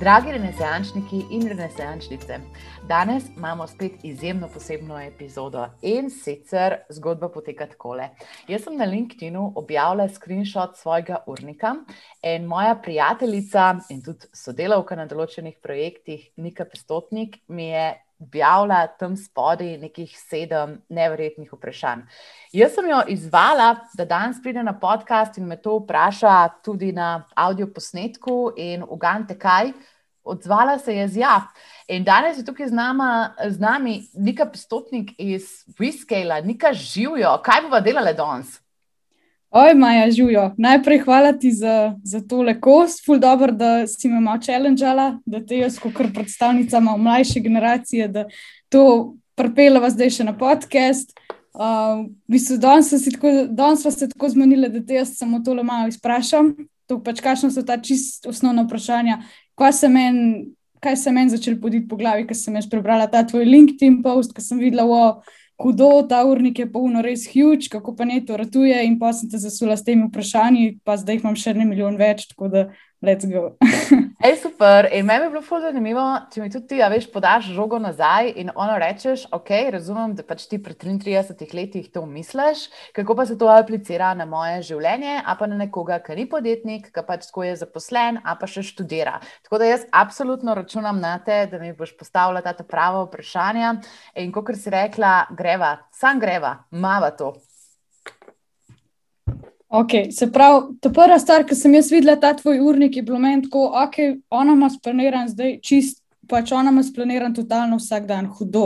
Dragi renesančniki in renesančnice, danes imamo spet izjemno posebno epizodo in sicer zgodba poteka takole. Jaz sem na LinkedIn-u objavila screenshot svojega urnika in moja prijateljica in tudi sodelavka na določenih projektih, Nika Pestotnik, mi je objavila tam spodaj nekih sedem neverjetnih vprašanj. Jaz sem jo izvala, da danes pride na podcast in me to vpraša tudi na audio posnetku in ugante kaj. Odzvala se je z ja. In danes je tukaj z, nama, z nami Nika Pestotnik iz Whiskela, Nika živijo. Kaj bomo delali danes? Oj, Maja, živijo. Najprej hvala ti za, za tole kost, ful dobro, da si me malo challengala, da te jaz, kot predstavnica mlajše generacije, da to prepelava zdaj še na podcast. Uh, mislim, danes smo se tako zmenili, da te jaz samo tole malo izprašam. To pač, kakšno so ta čist osnovna vprašanja. Kaj se meni men začel poditi po glavi, ko sem jaz prebrala ta tvoj LinkedIn post, ko sem videla, je hudo, ta urnik je polno res huge, kako pa ne to ratuje. In pa sem te zasula s temi vprašanji, pa zdaj jih imam še ne milijon več, tako da let's go. Ej, super. In meni je bilo zelo zanimivo, če mi tudi ti, a veš, podaš žogo nazaj in ono rečeš, ok, razumem, da pač ti pri 33 letih to misliš, kako pa se to aplicira na moje življenje, a pa na nekoga, ki ni podjetnik, ki pač tako je zaposlen, a pa še študira. Tako da jaz absolutno računam na te, da mi boš postavila ta prava vprašanja in kot si rekla, greva, sam greva, mava to. Okay, se pravi, ta prva stvar, ki sem jaz videla, ta tvoj urnik je bilo meni tako, ok, ona ima splaniran zdaj čist, pač ona ima splaniran totalno vsak dan, hudo.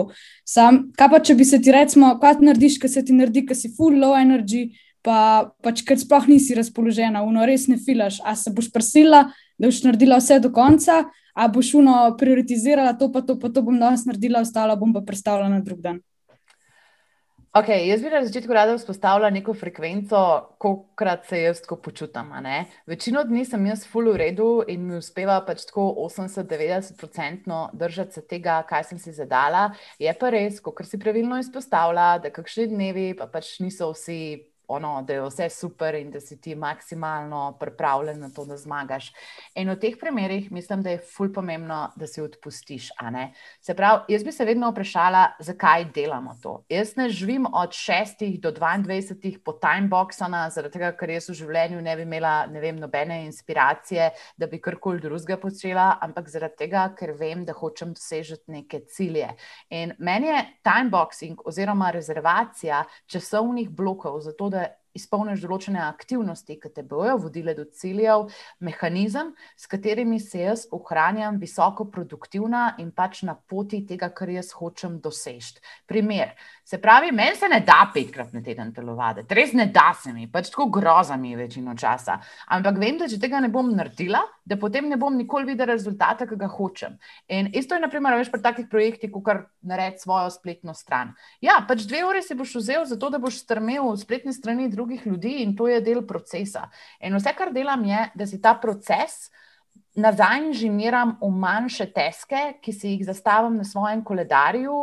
Sam, kaj pa če bi se ti recimo, kaj narediš, kaj se ti naredi, kaj si full low energy, pa pač ker sploh nisi razpoložena, uno res ne filaš, a se boš prsila, da boš naredila vse do konca, a boš uno prioritizirala to, pa to, pa to bom danes naredila, ostalo bom pa predstavila na drug dan. Okay, jaz bi na začetku rada vzpostavila neko frekvenco, kolikrat se jaz tako počutim. Večino dni sem jaz full v redu in mi uspeva pač tako 80-90% držati se tega, kaj sem si zadala. Je pa res, kot si pravilno izpostavila, da kakšni dnevi pa pač niso vsi ono, da je vse super in da si ti maksimalno pripravljen na to, da zmagaš. In v teh primerih mislim, da je ful pomembno, da si odpustiš. Se pravi, jaz bi se vedno vprašala, zakaj delamo to. Jaz ne živim od 6 do 22 po timeboxana, zaradi tega, ker jaz v življenju ne bi imela ne vem, nobene inspiracije, da bi karkoli drugega počela, ampak zaradi tega, ker vem, da hočem dosežeti neke cilje. In meni je timeboxing oziroma rezervacija časovnih blokov za to, da izpolniš določene aktivnosti, ki te bojo vodile do ciljev, mehanizem, s katerimi se jaz ohranjam visoko produktivna in pač na poti tega, kar jaz hočem doseči. Primer. Se pravi, meni se ne da petkrat na teden telovaditi, res ne da se mi, pač tako groza mi je večino časa. Ampak vem, da če tega ne bom naredila, da potem ne bom nikoli videla rezultata, ki ga hočem. In isto je, naprimer, veš, pri takih projektih, kot kar naredi svojo spletno stran. Ja, pač dve uri si boš vzel za to, da boš strmel v spletne strani drugih ljudi in to je del procesa. In vse, kar delam, je, da si ta proces. Nazaj inženiram v manjše teske, ki si jih zastavim na svojem koledarju,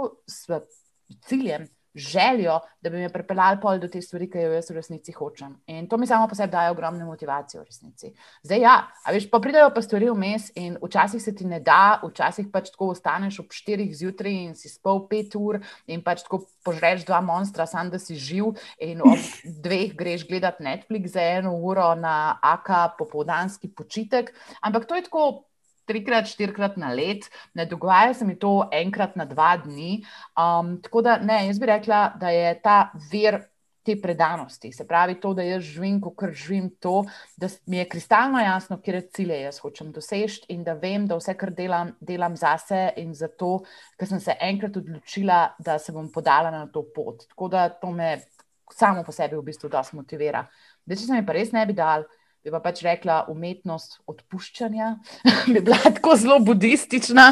ciljem, željo, da bi me pripeljali pol do te stvari, ki jo jaz v resnici hočem. In to mi samo po sebi daje ogromno motivacijo v resnici. Zdaj, ja, a veš, pa pridejo pa stvari vmes in včasih se ti ne da, včasih pač tako ostaneš ob štirih zjutraj in si spal pet ur in pač tako požreš dva monstra, sam da si živ in ob dveh greš gledati Netflix za eno uro na AK popovdanski počitek. Ampak to je tako trikrat, štirikrat na let, ne dogaja se mi to enkrat na dva dni. Um, tako da ne, jaz bi rekla, da je ta vir te predanosti, se pravi to, da jaz živim, kot živim to, da mi je kristalno jasno, kje cilje jaz hočem doseči in da vem, da vse, kar delam, delam zase in zato, ker sem se enkrat odločila, da se bom podala na to pot. Tako da to me samo po sebi v bistvu dosti motivira. Da, če se mi pa res ne bi dal, bi pa pač rekla umetnost odpuščanja, bi bila tako zelo budistična.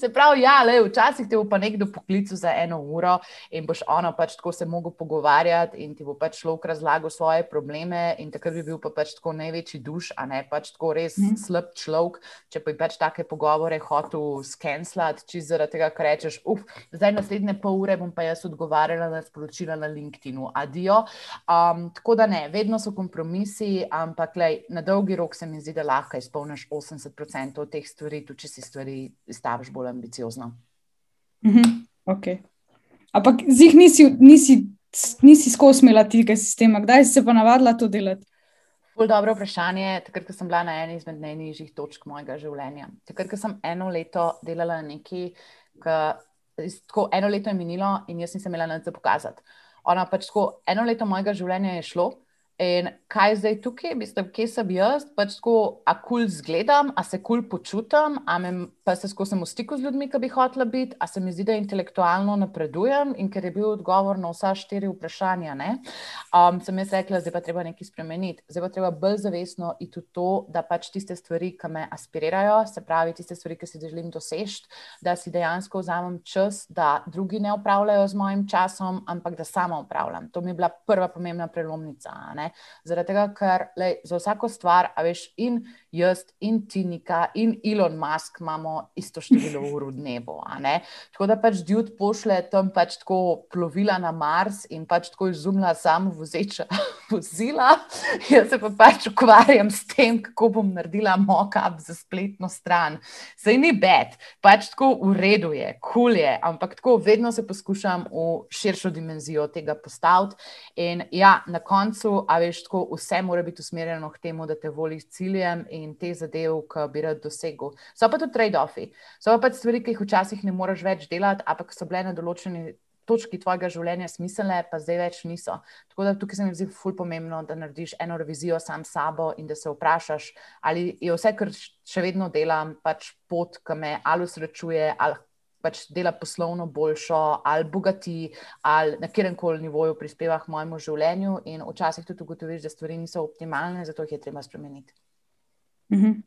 Se pravi, ja, le, včasih te bo pa nekdo poklical za eno uro in boš ono pač tako se mogel pogovarjati in ti bo pač človek razlagal svoje probleme in takrat bi bil pa pač tako največji duš, a ne pač tako res mm. slab človek, če pa bi pač take pogovore hotel skenslati, če zaradi tega, ker rečeš, uf, zdaj naslednje pol ure bom pa jaz odgovarjala na sporočila na LinkedInu, adijo. Um, tako da ne, vedno so kompromisi, ampak le, lej, na dolgi rok se mi zdi, da lahko izpolniš 80% teh stvari, tudi če si stvari staviš bolj ambiciozno. Mhm, okay. Ampak z jih nisi, nisi, nisi skozi imela tega sistema, kdaj si se pa navadila to delati? Bolj dobro vprašanje, takrat, ko sem bila na eni izmed najnižjih točk mojega življenja. Takrat, ko sem eno leto delala nekaj, tako eno leto je minilo in jaz nisem imela nič za pokazati. Ona pač tako eno leto mojega življenja je šlo. In kaj zdaj tukaj, mislim, kje sem jaz, pač tako, a kul cool zgledam, a se kul cool počutim, a me, pa se skozi v stiku z ljudmi, ki bi hotela biti, a se mi zdi, da intelektualno napredujem in ker je bil odgovor na vsa štiri vprašanja, ne, um, sem jaz rekla, zdaj pa treba nekaj spremeniti. Zdaj pa treba bolj zavestno iti v to, da pač tiste stvari, ki me aspirirajo, se pravi tiste stvari, ki si želim doseči, da si dejansko vzamem čas, da drugi ne upravljajo z mojim časom, ampak da sama upravljam. To mi je bila prva pomembna prelomnica. Zaradi tega, ker lej, za vsako stvar, a veš, in jaz, in Tinika, in Elon Musk imamo isto število ur v dnevu. Tako da pač Djud pošle tam pač tako plovila na Mars in pač tako izumlja samo vozeča vozila. Jaz se pa pač ukvarjam s tem, kako bom naredila mock-up za spletno stran. Sej ni bed, pač tako v redu je, kul cool je, ampak tako vedno se poskušam v širšo dimenzijo tega postaviti. In ja, na koncu, a veš, tako vse mora biti usmerjeno k temu, da te voli s ciljem in te zadev, ki bi rad dosegel. So pa tudi trade-offi, so pa stvari, ki jih včasih ne moreš več delati, ampak so bile na določeni točki tvojega življenja smiselne, pa zdaj več niso. Tako da tukaj se mi zdi ful pomembno, da narediš eno revizijo sam s sabo in da se vprašaš, ali je vse, kar še vedno delam, pač pot, ki me ali usrečuje, ali pač dela poslovno boljšo, ali bogati, ali na kjerem koli nivoju prispeva k mojemu življenju, in včasih tudi ugotoviš, da stvari niso optimalne, zato jih je treba spremeniti. Mhm.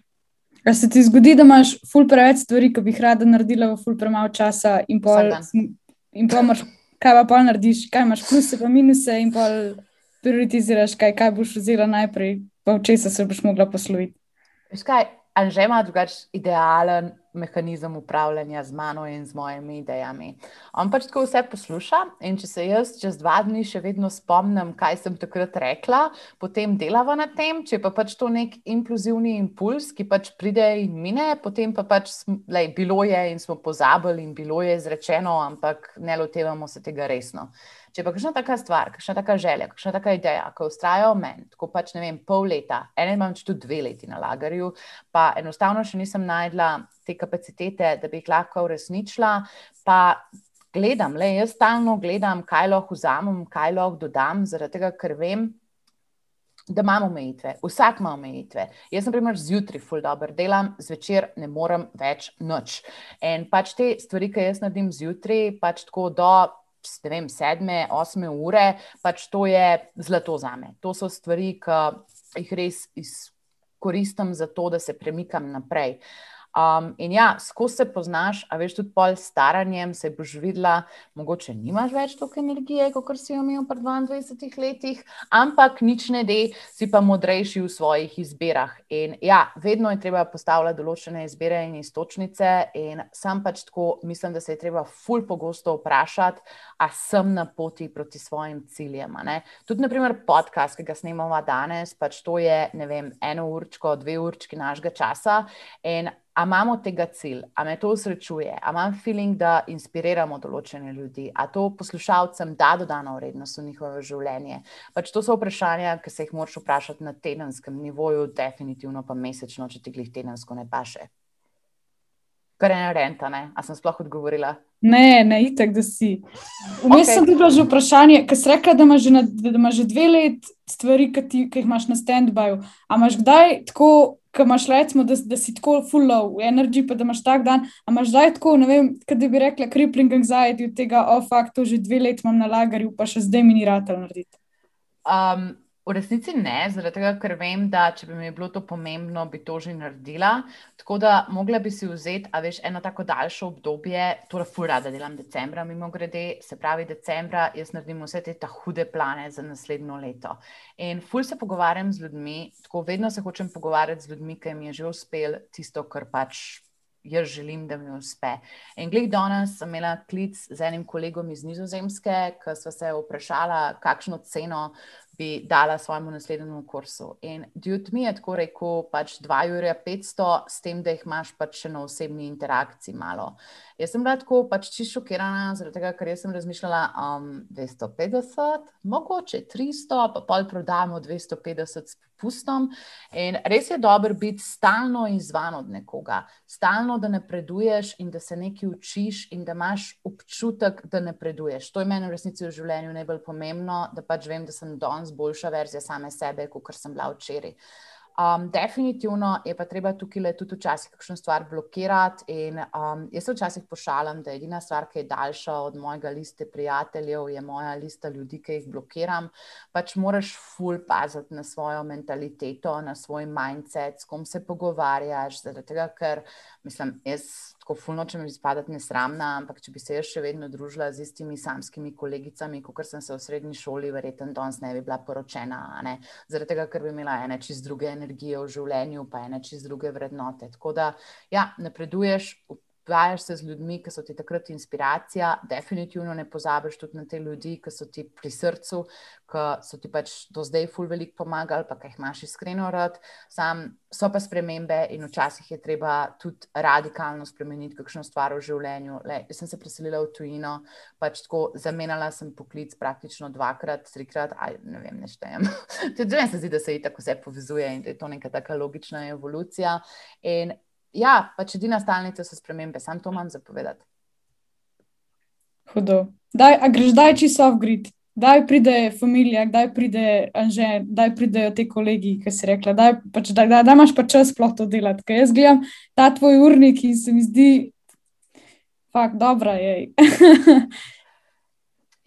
A se ti zgodi, da imaš ful preveč stvari, ki bi jih rada naredila v ful premalo časa, in pol, in pol moraš, kaj pa pol narediš, kaj imaš pluse, pa minuse, in pol prioritiziraš, kaj, kaj boš vzela najprej, pa v česa se boš mogla posloviti. Veš kaj, Anže ima drugačen idealen mehanizem upravljanja z mano in z mojimi idejami. On pač tako vse posluša in če se jaz čez dva dni še vedno spomnim, kaj sem takrat rekla, potem delava na tem, če pa pač to nek impulzivni impuls, ki pač pride in mine, potem pa pač lej, bilo je in smo pozabili in bilo je izrečeno, ampak ne lotevamo se tega resno. Če pa kakšna taka stvar, kakšna taka želja, kakšna taka ideja, ki ustraja v meni, tako pač ne vem, pol leta, eno imam tudi dve leti na lagarju, pa enostavno še nisem najdla te kapacitete, da bi jih lahko uresničila. Pa gledam, le jaz stalno gledam, kaj lahko vzamem, kaj lahko dodam, zaradi tega, ker vem. Da imamo omejitve, vsak ima omejitve. Jaz, na primer, zjutraj ful dobro delam, zvečer ne morem več noč. In pač te stvari, ki jaz naredim zjutraj, pač tako do ne vem, sedme, osme ure, pač to je zlato za me. To so stvari, ki jih res izkoristim za to, da se premikam naprej. Um, in ja, skozi se poznaš, a veš, tudi pol staranjem se boš videla, mogoče nimaš več toliko energije, kot si jo imel pred 22 letih, ampak nič ne de, si pa modrejši v svojih izbirah. In ja, vedno je treba postavljati določene izbire in istočnice, in sam pač tako mislim, da se je treba ful pogosto vprašati, a sem na poti proti svojim ciljem. Tudi, naprimer, podcast, ki ga snemamo danes, pač to je, ne vem, eno určko, dve určki našega časa. In A imamo tega cilj, a me to usrečuje, a imam feeling, da inspiriramo določene ljudi, a to poslušalcem da dodano vrednost v njihovo življenje. Pač to so vprašanja, ki se jih moraš vprašati na tedenskem nivoju, definitivno pa mesečno, če ti jih tedensko ne paše. Kar je ena renta, ne? A sem sploh odgovorila? Ne, ne, itek, da si. Vmes okay. sem dobila že vprašanje, ker si rekla, da imaš že, na, da imaš že dve let stvari, ki, ti, ki jih imaš na stand-byju. A imaš kdaj tako ki imaš recimo, da, da si tako full of energy, pa da imaš tak dan, a imaš zdaj tako, ne vem, kaj bi rekla, crippling anxiety od tega, o oh, fakt, to že dve leti imam na lagarju, pa še zdaj mi ni rad narediti. Um, V resnici ne, zaradi tega, ker vem, da če bi mi bilo to pomembno, bi to že naredila. Tako da mogla bi si vzeti, a veš, eno tako daljše obdobje, torej fura, da delam decembra, mimo grede, se pravi decembra, jaz naredim vse te hude plane za naslednjo leto. In ful se pogovarjam z ljudmi, tako vedno se hočem pogovarjati z ljudmi, ki jim je že uspel tisto, kar pač. Jaz želim, da mi uspe. In glede danes sem imela klic z enim kolegom iz Nizozemske, ki so se vprašala, kakšno ceno bi dala svojemu naslednjemu kursu. In Djut mi je tako rekel, pač 2 ure 500, s tem, da jih imaš pač še na osebni interakciji malo. Jaz sem bila tako pač čisto šokirana, zaradi tega, ker sem razmišljala, um, 250, mogoče 300, pa pol prodajamo 250 s popustom. In res je dobro biti stalno izvan od nekoga, stalno, da napreduješ in da se nekaj učiš in da imaš občutek, da napreduješ. To je meni v resnici v življenju najbolj pomembno, da pač vem, da sem danes boljša verzija same sebe, kot sem bila včeraj. Um, definitivno je pa treba tukaj tudi včasih kakšno stvar blokirati. In, um, jaz se včasih pošalim, da je edina stvar, ki je daljša od mojega liste prijateljev, je moja lista ljudi, ki jih blokiram. Pač moraš ful paziti na svojo mentaliteto, na svoj mindset, s kom se pogovarjaš. Zaradi tega, ker mislim, jaz tako fulno, če mi izpadati nesramna, ampak če bi se jaz še vedno družila z istimi samskimi kolegicami, kot sem se v srednji šoli, verjetno danes ne bi bila poročena. Zaradi tega, ker bi imela ene čist druge energije v življenju, pa ene čist druge vrednote. Tako da, ja, napreduješ, Vajaš se z ljudmi, ki so ti takrat inspiracija, definitivno ne pozabiš tudi na te ljudi, ki so ti pri srcu, ki so ti pač do zdaj ful veliko pomagali, pa jih imaš iskreno rad. Sam so pa spremembe in včasih je treba tudi radikalno spremeniti kakšno stvar v življenju. Le, jaz sem se preselila v tujino, pač tako zamenjala sem poklic praktično dvakrat, trikrat, aj ne vem, neštejem. tudi meni se zdi, da se je tako vse povezuje in da je to neka taka logična evolucija. In ja, pač edina stalnica so spremembe, sam to imam zapovedati. Hudo. Daj, a greš daj čisto off-grid, daj pride familija, kdaj pride anže, daj pridejo ti kolegi, ki si rekla, daj, pač, da, da, da imaš pa čas sploh to delati. Ker jaz gledam ta tvoj urnik in se mi zdi, fakt, dobra je.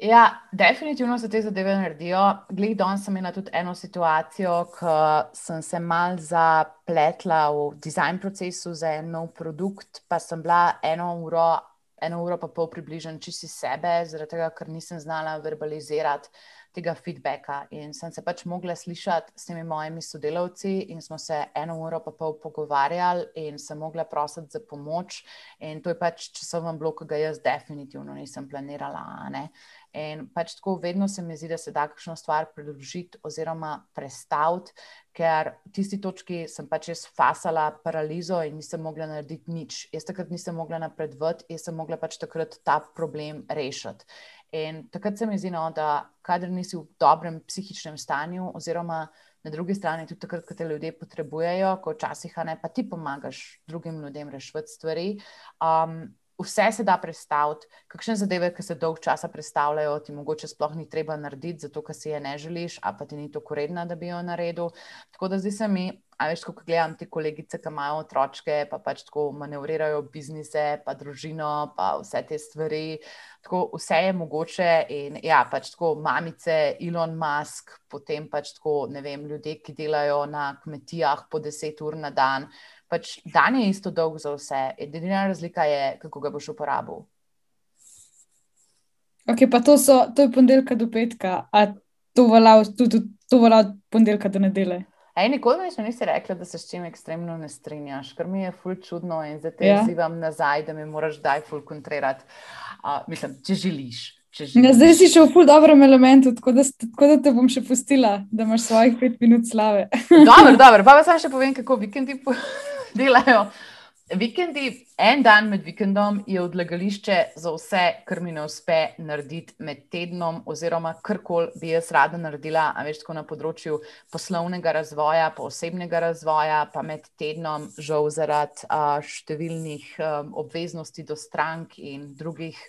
Ja, definitivno se te zadeve naredijo. Glede danes sem imela tudi eno situacijo, ko sem se mal zapletla v dizajn procesu za en nov produkt, pa sem bila eno uro, eno uro pa pol približen čisti sebe, zaradi tega, ker nisem znala verbalizirati tega feedbacka. In sem se pač mogla slišati s temi mojimi sodelavci, in smo se eno uro pa pol pogovarjali, in sem mogla prositi za pomoč. In to je pač časovni blok, ki ga jaz definitivno nisem planirala. In pač tako vedno se mi zdi, da se da kakšno stvar predložiti oziroma predstaviti, ker v tisti točki sem pač jaz fasala paralizo in nisem mogla narediti nič. Jaz takrat nisem mogla napredovati, jaz sem mogla pač takrat ta problem rešiti. In takrat se mi zdi, no, da kader nisi v dobrem psihičnem stanju, oziroma na drugi strani tudi takrat, ko te ljudje potrebujejo, ko včasih ne pa ti pomagaš drugim ljudem rešiti stvari. Um, vse se da predstaviti, kakšne zadeve, ki se dolg časa predstavljajo, ti mogoče sploh ni treba narediti, zato ker si je ne želiš, a pa ti ni to koredna, da bi jo naredil. Tako da zdi se mi, a veš, ko gledam te kolegice, ki imajo otročke, pa pač tako manevrirajo biznise, pa družino, pa vse te stvari. Tako vse je mogoče in ja, pač tako mamice, Elon Musk, potem pač tako, ne vem, ljudje, ki delajo na kmetijah po deset ur na dan pač dan je isto dolg za vse, edina razlika je, kako ga boš uporabil. Ok, pa to, so, to je ponedeljka do petka, a to velja od ponedeljka do nedele. Ej, nikoli mi še nisi rekla, da se s čim ekstremno ne strinjaš, ker mi je ful čudno in zdaj te ja. zivam nazaj, da mi moraš daj ful kontrirati. Uh, mislim, če želiš. Ja, zdaj si še v ful dobrem elementu, tako da, tako da te bom še pustila, da imaš svojih pet minut slave. dobro, dobro, pa pa sam še povem, kako vikendi. delajo. Vikendi, en dan med vikendom je odlagališče za vse, kar mi ne uspe narediti med tednom, oziroma karkoli bi jaz rada naredila, a veš, tako na področju poslovnega razvoja, pa osebnega razvoja, pa med tednom, žal zaradi uh, številnih um, obveznosti do strank in drugih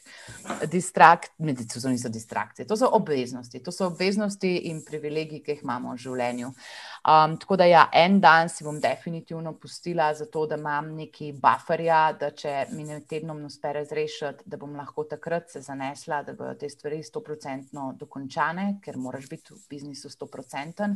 distrakcij, to niso distrakcije, to so obveznosti, to so obveznosti in privilegiji, ki jih imamo v življenju. Um, tako da, ja, en dan si bom definitivno pustila, zato da imam neki bufferja, da če mi ne tednom uspe razrešiti, da bom lahko takrat se zanesla, da bodo te stvari 100% dokončane, ker moraš biti v biznisu 100%.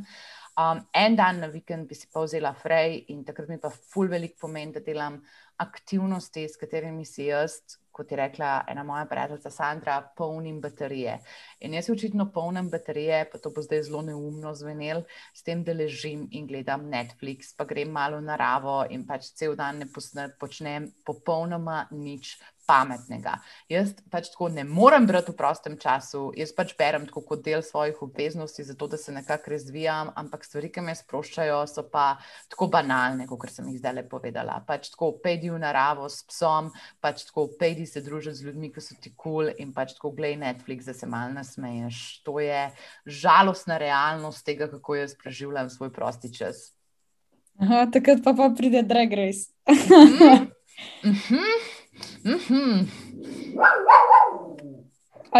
Um, en dan na vikend bi si pa vzela frej in takrat mi pa ful velik pomen, da delam aktivnosti, s katerimi si jaz kot je rekla ena moja prijateljica Sandra, polnim baterije. In jaz očitno polnim baterije, pa to bo zdaj zelo neumno zvenel, s tem, da ležim in gledam Netflix, pa grem malo v naravo in pač cel dan ne počnem popolnoma nič pametnega. Jaz pač tako ne morem brati v prostem času, jaz pač berem tako kot del svojih obveznosti, zato da se nekako razvijam, ampak stvari, ki me sproščajo, so pa tako banalne, kot sem jih zdaj le povedala. Pač tako pejdi v naravo s psom, pač tako pejdi se družiti z ljudmi, ki so ti kul cool in pač tako gledaj Netflix, da se mal nasmeješ. To je žalostna realnost tega, kako jaz preživljam svoj prosti čas. Aha, takrat pa, pa pride Drag Race. Mm -hmm. Mm -hmm.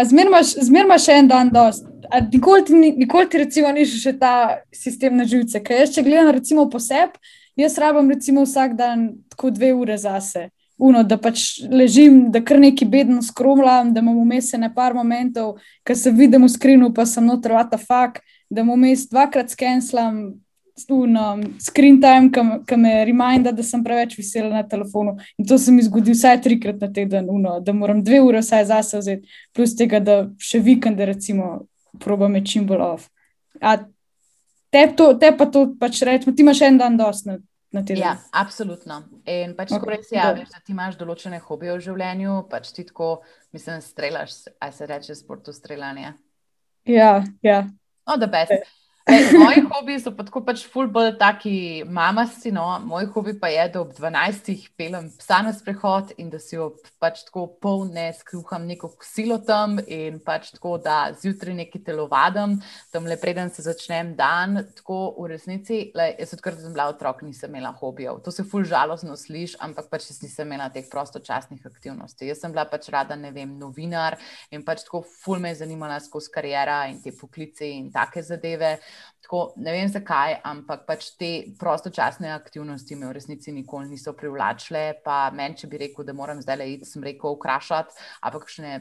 Zmeraj imaš še en dan, dost. Nikoli ti, nikoli ti recimo, ni še ta sistem na živce. Ker jaz, če gledam recimo poseb, jaz rabim recimo vsak dan tako dve ure zase. Uno, da pač ležim, da kar neki bedno skromljam, da imam vmes ne par momentov, ki se vidim v skrinu, pa sem noter, the fuck, da imam vmes dvakrat skenslam, um, screen time, ki me reminda, da sem preveč vesela na telefonu. In to se mi zgodi vsaj trikrat na teden, uno, da moram dve ure vsaj zase vzeti, plus tega, da še vikende, recimo, probam čim bolj off. A te, to, te pa to pač rečemo, ti imaš en dan dost. Na, na ja, absolutno. In pač okay. res je, da ti imaš določene hobije v življenju, pač ti tako, mislim, strelaš, aj se reče, sportu streljanje. Ja, ja. Oh, the best. Okay. Moji hobiji so pa tako pač fulbol, taki mamasti. No. Moj hobi pa je, da ob 12. pelem psa na sprehod in da si ob pač tako polne skruham neko kosilo tam in pač tako, da zjutraj neki telovadim, tam le preden se začnem dan. Tako v resnici, le, jaz odkar sem bila otrok, nisem imela hobijev. To se ful žalostno sliši, ampak pač jaz nisem imela teh prostočasnih aktivnosti. Jaz sem bila pač rada, ne vem, novinar in pač tako ful me je zanimala skozi karijera in te poklice in take zadeve. Tako, ne vem zakaj, ampak pač te prostočasne aktivnosti me v resnici nikoli niso privlačile. Pa meni, če bi rekel, da moram zdaj le iti, sem rekel, ukrašati, ampak še ne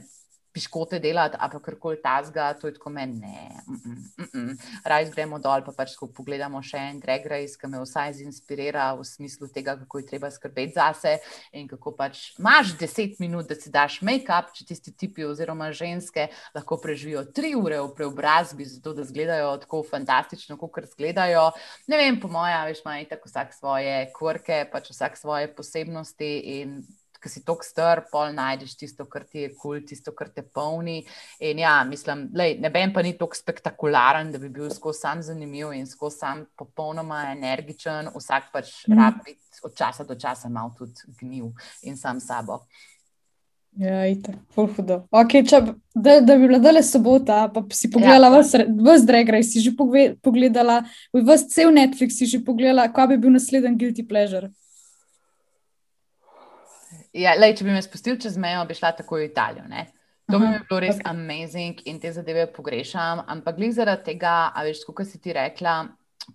piškote delati, ali kar koli tazga, to je tako meni. Ne, mm, mm, mm. raj gremo dol, pa pač pogledamo še en drag race, ki me vsaj zinspirira v smislu tega, kako je treba skrbeti zase in kako pač imaš deset minut, da si daš make-up, če tisti tipi oziroma ženske lahko preživijo tri ure v preobrazbi, zato da izgledajo tako fantastično, kot izgledajo. Ne vem, po mojem, veš, ima tako vsak svoje kvrke, pač vsak svoje posebnosti in ki si tako star, pol najdeš tisto, kar ti je kul, cool, tisto, kar te polni. In ja, mislim, lej, ne vem, pa ni tako spektakularen, da bi bil skozi sam zanimiv in skozi sam popolnoma energičen. Vsak pač mm. rabi od časa do časa malo tudi gnil in sam sabo. Ja, ite, fulhudo. Okay, če, da, da bi bila dale sobota, pa si pogledala ja. vse Dregrej, si že pogledala, vse cel Netflix si že pogledala, kaj bi bil naslednji guilty pleasure. Ja, lej, če bi me spustil čez mejo, bi šla tako v Italijo. Ne? To bi mi bilo res okay. amazing in te zadeve pogrešam. Ampak glede zaradi tega, a veš, kako si ti rekla,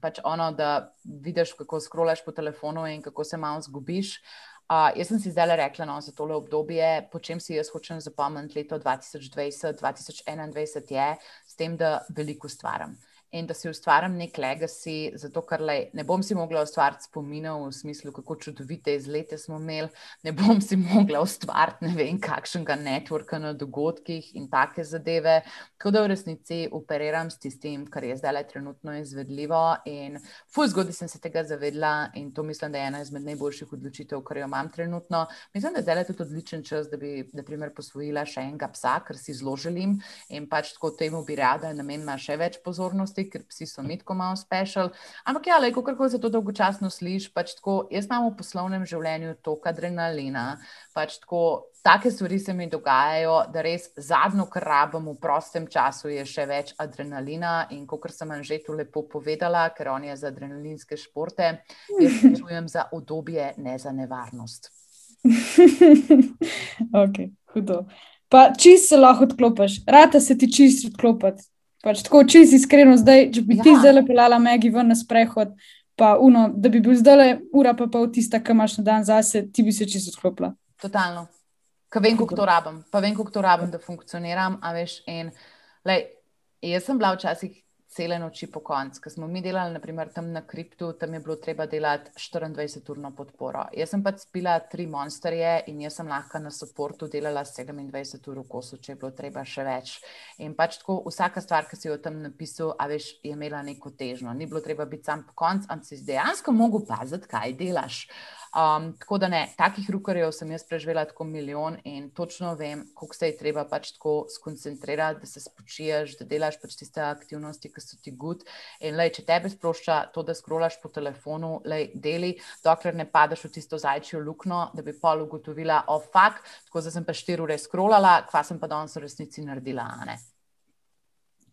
pač ono, da vidiš, kako skrolaš po telefonu in kako se malo zgubiš. Uh, jaz sem si zdaj rekla no, za tole obdobje, po čem si jaz hočem zapomniti leto 2020, 2021, je s tem, da veliko stvaram in da si ustvarjam nek legacy, zato ker le, ne bom si mogla ustvariti spominov v smislu, kako čudovite izlete smo imeli, ne bom si mogla ustvariti ne vem kakšnega networka na dogodkih in take zadeve. Tako da v resnici operiram s tistim, kar je zdaj le trenutno izvedljivo. In fuj zgodaj sem se tega zavedla in to mislim, da je ena izmed najboljših odločitev, kar jo imam trenutno. Mislim, da je zdaj tudi odličen čas, da bi, na primer, posvojila še enega psa, ker si zelo želim in pač tako temu bi rada namenila še več pozornosti ker psi so mi tako malo special. Ampak ja, kako kako se to dolgočasno sliši, pač tako, jaz imam v poslovnem življenju toliko adrenalina, pač tako. Take stvari se mi dogajajo, da res zadnjo, kar rabim v prostem času, je še več adrenalina. In kot sem vam že tu lepo povedala, ker on je za adrenalinske športe, jaz čujem za obdobje, ne za nevarnost. ok, hudo. Pa čist se lahko odklopiš, rata se ti čist odklopiti. Pač tako čisto iskreno, zdaj, če bi ja. ti zdaj lepeljala Megi ven na sprehod, pa uno, da bi bil zdaj ura, pa pol tista, ki imaš na dan zase, ti bi se čisto odklopila. Totalno. Ker vem, kako to rabim, pa vem, kako to rabim, da funkcioniram. Veš, in, lej, jaz sem bila včasih cele noči po koncu. Ker smo mi delali, naprimer, tam na kriptu, tam je bilo treba delati 24-urno podporo. Jaz sem pač spila tri monsterje in jaz sem lahko na podporu delala 27 ur v kosu, če je bilo treba še več. In pač tako vsaka stvar, ki si jo tam napisal, a veš, je imela neko težno. Ni bilo treba biti sam po koncu, ampak si dejansko mogel paziti, kaj delaš. Um, tako da ne, takih rukarjev sem jaz preživela tako milijon in točno vem, koliko se je treba pač tako skoncentrirati, da se spočiješ, da delaš pač tiste aktivnosti, ki so ti gud. In lej, če tebe sprošča to, da skrolaš po telefonu, lej, deli, dokler ne padeš v tisto zajčjo luknjo, da bi pol ugotovila, o oh, fakt, tako da sem pa štiri ure skrolala, kva sem pa danes v resnici naredila.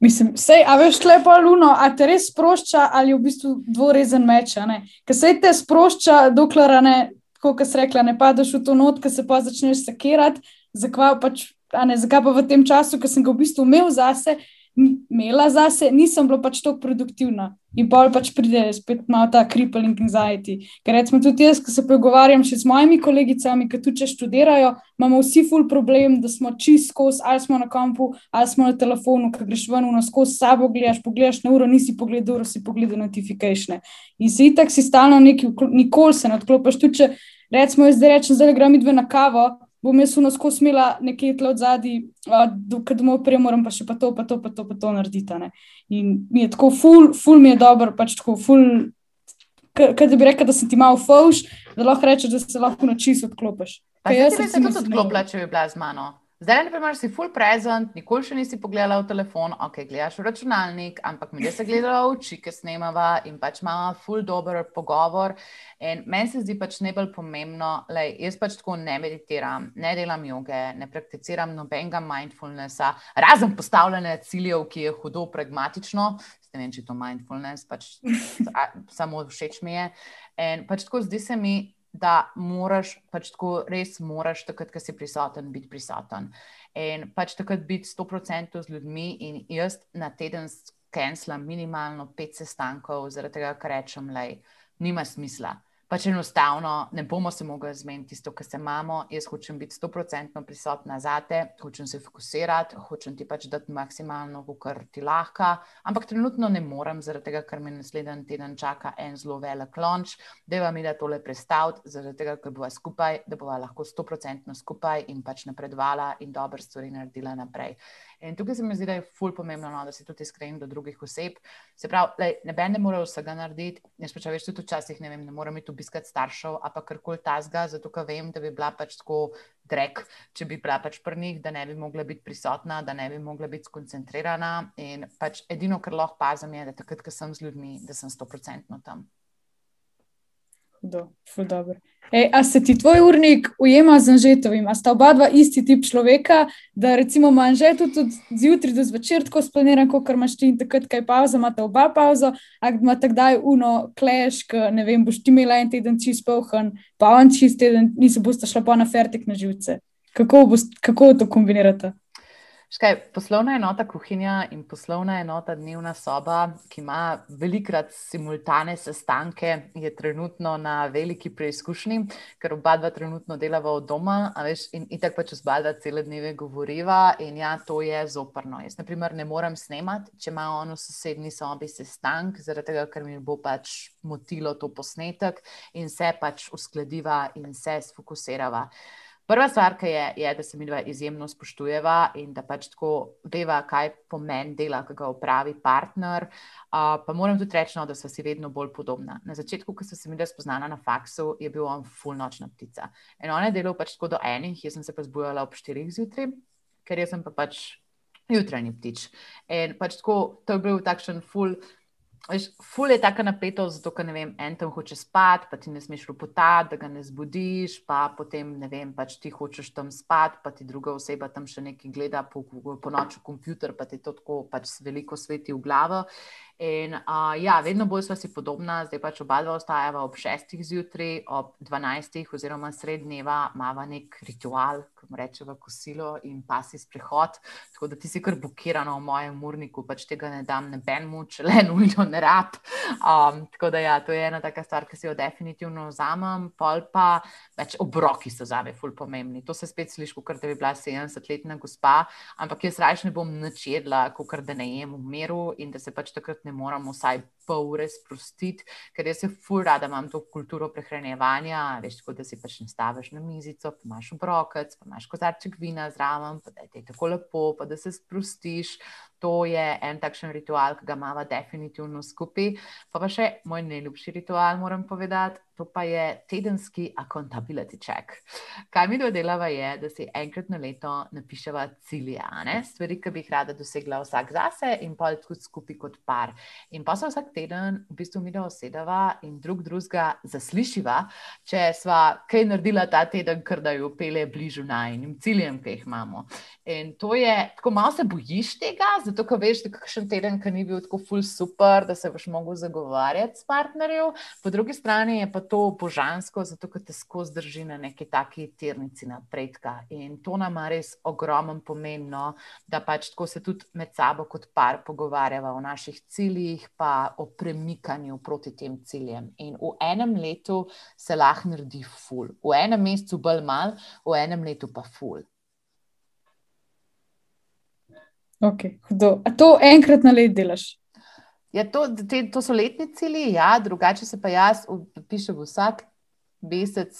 Mislim, sej, a veš, lepo luno, a te res sprošča ali je v bistvu dvorezen meč. Ker se te sprošča, dokler ne, kot se rekla, ne padeš v to not, ker se pa začneš sekirati, zakaj pač, pa v tem času, ki sem ga v bistvu imel zase, imela zase, nisem bila pač tako produktivna. In pol pač pride spet malo ta crippling anxiety. Ker recimo tudi jaz, ki se pogovarjam še z mojimi kolegicami, ki tudi če študirajo, imamo vsi ful problem, da smo čist skozi, ali smo na kampu, ali smo na telefonu, ki greš ven, no skozi sabo gledaš, pogledaš na uro, nisi pogledal uro, si pogledal notifikation. In si itak si stalno neki, nikoli se ne odklopiš. Tudi če recimo jaz zdaj rečem, zdaj grem idve na kavo, bom jaz unosko smela nekje tle od zadaj, dokaj domov prej moram pa še pa to, pa to, pa to, pa to narediti. Ne? In mi je tako, ful, ful mi je dobro, pač tako, ful, kaj da bi rekel, da sem ti malo fauš, da lahko rečeš, da se lahko noči odklopiš. Pa jaz se tudi odklopila, če bi bila z mano. Zdaj, na primer, si full present, nikoli še nisi pogledala v telefon, ok, gledaš v računalnik, ampak mi je se gledala v oči, ki snemava in pač imamo full dober pogovor. In meni se zdi pač najbolj pomembno, da jaz pač tako ne meditiram, ne delam joge, ne prakticiram nobenega mindfulnessa, razen postavljanja ciljev, ki je hudo pragmatično. Ne vem, če je to mindfulness, pač samo všeč mi je. In pač tako zdi se mi, da moraš, pač tako res moraš, takrat, ko si prisoten, biti prisoten. In pač takrat biti 100% z ljudmi, in jaz na teden skenslam minimalno pet sestankov, zaradi tega, ker rečem, da nima smisla pač enostavno ne bomo se mogli zmeniti tisto, kar se imamo. Jaz hočem biti stoprocentno prisotna za te, hočem se fokusirati, hočem ti pač dati maksimalno, kar ti lahko, ampak trenutno ne morem, zaradi tega, ker me naslednji teden čaka en zelo velik lonč, da vam je tole predstaviti, zaradi tega, ker bova skupaj, da bova lahko stoprocentno skupaj in pač napredvala in dobre stvari naredila naprej. In tukaj se mi zdi, da je ful pomembno, no, da si tudi iskren do drugih oseb. Se pravi, ne ben ne more vsega narediti. Jaz pač veš, tudi včasih ne vem, ne morem iti obiskati staršev, a pa karkoli tazga, zato ker vem, da bi bila pač tako drek, če bi bila pač pri njih, da ne bi mogla biti prisotna, da ne bi mogla biti skoncentrirana. In pač edino, kar lahko pazim, je, da takrat, ko sem z ljudmi, da sem stoprocentno tam. Do, e, a se ti tvoj urnik ujema z Anžetovim? A sta oba dva isti tip človeka, da recimo ima Anžet tudi zjutraj do zvečer tako splaniran, kot imaš ti in takrat, kaj pauza, imata oba pauza, a ima takdaj uno kleš, ki ne vem, boš ti imela en teden čist polhan, pa on čist teden, nisi bosta šla pa na fertik na živce. Kako, bost, kako to kombinirate? Škaj, poslovna enota kuhinja in poslovna enota dnevna soba, ki ima velikrat simultane sestanke, je trenutno na veliki preizkušnji, ker oba dva trenutno delava od doma veš, in, tako pač z bada cele dneve govoriva. In ja, to je zoprno. Jaz, na primer, ne morem snemati, če ima on v sosednji sobi sestank, zaradi tega, ker mi bo pač motilo to posnetek in se pač uskladiva in se sfokusirava. Prva stvar, ki je, je, da se mi dva izjemno spoštujeva in da pač tako veva, kaj pomeni dela, ki ga upravi partner. Uh, pa moram tudi reči, no, da so si vedno bolj podobna. Na začetku, ko sem se mi dva spoznala na faksu, je bil on full nočna ptica. In on je delal pač tako do enih, jaz sem se pa zbujala ob štirih zjutraj, ker jaz sem pa pač jutranji ptič. In pač tako, to je bil takšen full. Ful je tako napeto, zato ker ne vem, en tam hoče spati, pa ti ne smeš ropotati, da ga ne zbudiš, pa potem ne vem, pač ti hočeš tam spati, pa ti druga oseba tam še nekaj gleda po, po noči v kompjuter, pa ti to tako pač veliko sveti v glavo. In uh, ja, vedno bolj smo si podobna, zdaj pač oba dva ostajava ob šestih zjutraj, ob dvanajstih oziroma srednjeva, imamo nek ritual, ko rečemo kosilo in pasi sprehod. Tako da ti si kar blokirana v mojem urniku, pač tega ne dam nebenmu, če le nujno ne rab. Um, tako da ja, to je ena taka stvar, ki si jo definitivno vzamem, pol pa več obroki so zame ful pomembni. To se spet sliši, kot da bi bila 70-letna gospa, ampak jaz raje ne bom načedla, kot da ne jem v miru in da se pač takrat ne ne moramo vsaj pol ure sprostiti, ker jaz se fur rada imam to kulturo prehranevanja. Veš, tako da si pač nastaviš na mizico, pa imaš obrokec, pa imaš kozarček vina zraven, pa da je tako lepo, pa da se sprostiš. To je en takšen ritual, ki ga imamo definitivno skupaj. Pa pa še moj najljubši ritual, moram povedati, to pa je tedenski accountability check. Kaj mi dodelava je, da si enkrat na leto napiševa cilje, stvari, ki bi jih rada dosegla vsak zase in pa tudi skupaj kot par. In pa se vsak teden v bistvu mi da osedava in drug drugega zaslišiva, če sva kaj naredila ta teden, ker da jo pele bližu najnim ciljem, ki jih imamo. In to je, tako malo se bojiš tega, zato ker veš, da kakšen teden, ki ni bil tako full super, da se boš mogel zagovarjati s partnerjem, po drugi strani je pa to božansko, zato ker te skozi drži na neki taki tirnici napredka. In to nam je res ogromen pomen, no, da pač tako se tudi med sabo kot par pogovarjava o naših ciljih, pa o premikanju proti tem ciljem. In v enem letu se lahko naredi ful, v enem mesecu bolj mal, v enem letu pa ful. Okay, A to enkrat na let delaš? Ja, to, te, to so letni cilji, ja, drugače se pa jaz pišem vsak mesec.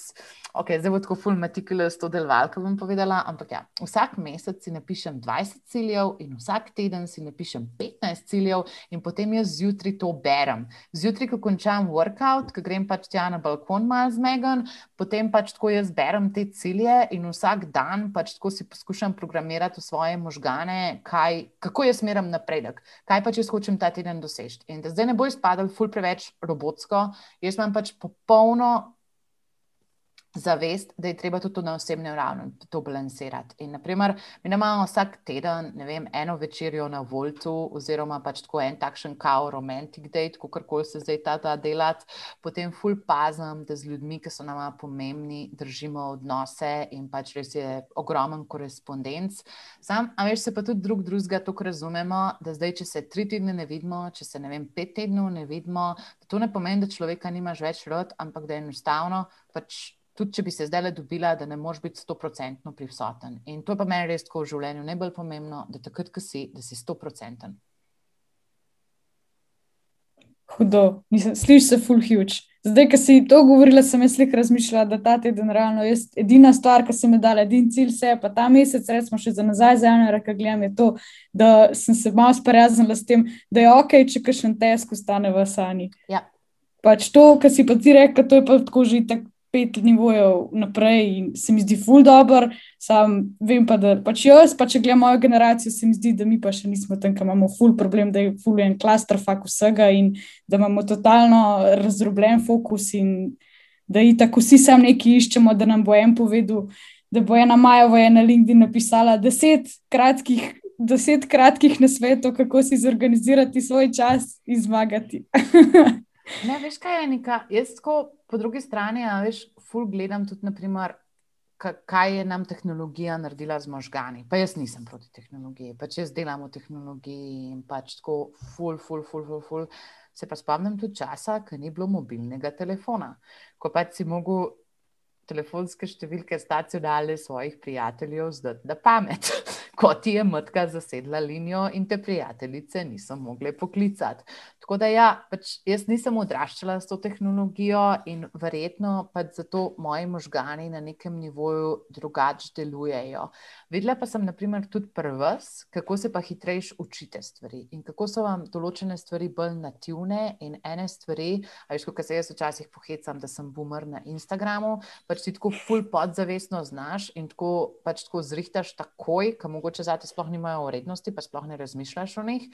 Okay, zdaj bo tako full meticulous to delovalko bom povedala, ampak ja, vsak mesec si napišem 20 ciljev in vsak teden si napišem 15 ciljev in potem jaz zjutraj to berem. Zjutraj, ko končam workout, ko grem pač tja na balkon malo zmegan, potem pač tako jaz berem te cilje in vsak dan pač tako si poskušam programirati v svoje možgane, kaj, kako jaz meram napredek, kaj pač jaz hočem ta teden doseči. In da zdaj ne bo izpadal full preveč robotsko, jaz imam pač popolno zavest, da je treba tudi na osebnem ravni to balansirati. In, naprimer, mi imamo vsak teden, ne vem, eno večerjo na Voltu, oziroma pač tako en takšen kao romantic date, kako koli se zdaj ta da delati, potem full pazem, da z ljudmi, ki so nama pomembni, držimo odnose in pač res je ogromen korespondenc. Sam, a veš, se pa tudi drug drugega tako razumemo, da zdaj, če se tri tedne ne vidimo, če se ne vem, pet tednov ne vidimo, to ne pomeni, da človeka nimaš več rod, ampak da je enostavno pač tudi če bi se zdaj le dobila, da ne moreš biti stoprocentno prisoten. In to je pa meni res tako v življenju najbolj pomembno, da takrat, ko si, da si stoprocenten. Hudo, slišiš se full huge. Zdaj, ki si to govorila, sem jaz slik razmišljala, da ta teden realno je edina stvar, ki se mi dala, edin cilj se je, pa ta mesec, recimo še za nazaj, za eno reka gledam, je to, da sem se malo sprijaznila s tem, da je ok, če kakšen tesk ostane v sani. Ja. Pač to, kar si pa ti rekel, to je pa tako že tako pet nivojev naprej in se mi zdi ful dobr. Sam vem pa, da pač jaz, pa če gledam mojo generacijo, se mi zdi, da mi pa še nismo tam, ker imamo ful problem, da je ful en klaster fak vsega in da imamo totalno razdrobljen fokus in da je tako vsi sam neki iščemo, da nam bo en povedal, da bo ena Majova je na LinkedIn napisala deset kratkih. Deset kratkih nasvetov, kako si zorganizirati svoj čas in zmagati. Ne, veš, kaj je neka. Jaz, ko, po drugi strani, a, veš, ful gledam tudi, naprimer, kaj je nam tehnologija naredila z možgani. Pa jaz nisem proti tehnologiji, pač jaz delam v tehnologiji in pač tako, ful, ful, ful, ful. ful. Se pa spomnim tudi časa, ko ni bilo mobilnega telefona, ko pač si mogel telefonske številke stacionalne svojih prijateljev zdati na pamet. Ko ti je matka zasedla linijo in te prijateljice niso mogle poklicati. Tako da ja, pač jaz nisem odraščala s to tehnologijo in verjetno pač zato moji možgani na nekem nivoju drugače delujejo. Videla pa sem naprimer tudi prvs, kako se pa hitrejš učite stvari in kako so vam določene stvari bolj nativne in ene stvari, a veš, kako se jaz včasih pohecam, da sem boomer na Instagramu, pač ti tako ful podzavestno znaš in tako pač tako zrihtaš takoj, kam mogoče zate sploh nimajo vrednosti, pa sploh ne razmišljaš o njih.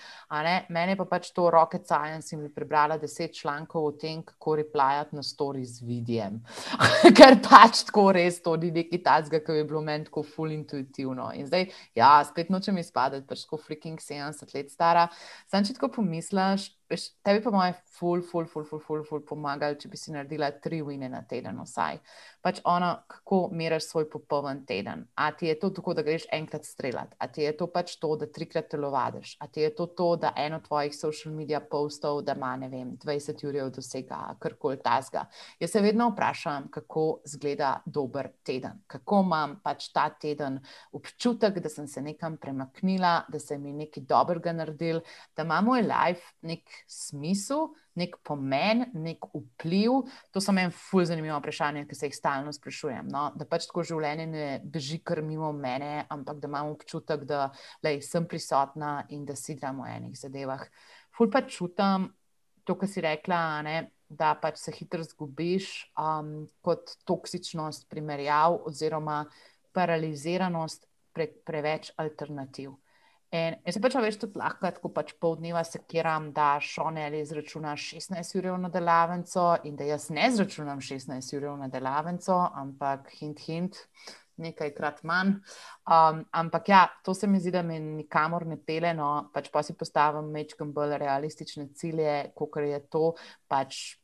Mene pa pač to rocket science in bi prebrala deset člankov o tem, kako replajati na story z vidijem. Ker pač tako res to ni neki tazga, ki bi bilo meni tako ful intuitivno. In zdaj, ja, spet nočem izpadati, pač tako freaking 70 let stara. Sam če tako pomisliš, tebi pa moj ful, ful, ful, ful, ful, ful pomagali, če bi si naredila tri vine na teden vsaj. Pač ono, kako meriš svoj popoln teden. A ti je to tako, da greš enkrat streljati, a ti je to pač to, da trikrat telovadiš, a ti je to to, da eno tvojih social media postov, da ima, ne vem, 20 ur dosega, karkoli tasga. Jaz se vedno vprašam, kako zgleda dober teden, kako imam pač ta teden občutek, da sem se nekam premaknila, da se mi nekaj dobrega naredil, da ima moj life nek smisel, nek pomen, nek vpliv. To so meni ful zanimivo vprašanje, ki se jih stalno sprašujem. No? Da pač tako življenje ne beži kar mimo mene, ampak da imam občutek, da lej, sem prisotna in da si dam v enih zadevah. Ful pa čutim to, kar si rekla, ne? da pač se hitro zgubiš, um, kot toksičnost primerjav oziroma paraliziranost prek preveč alternativ. In jaz pač veš, tudi lahko, ko pač pol dneva sekiram, da šone ali izračunaš 16 ur na delavnico in da jaz ne izračunam 16 ur na delavnico, ampak hint, hint, nekajkrat manj. Um, ampak ja, to se mi zdi, da me nikamor ne pele, no pač pa si postavim mečkam bolj realistične cilje, kot je to pač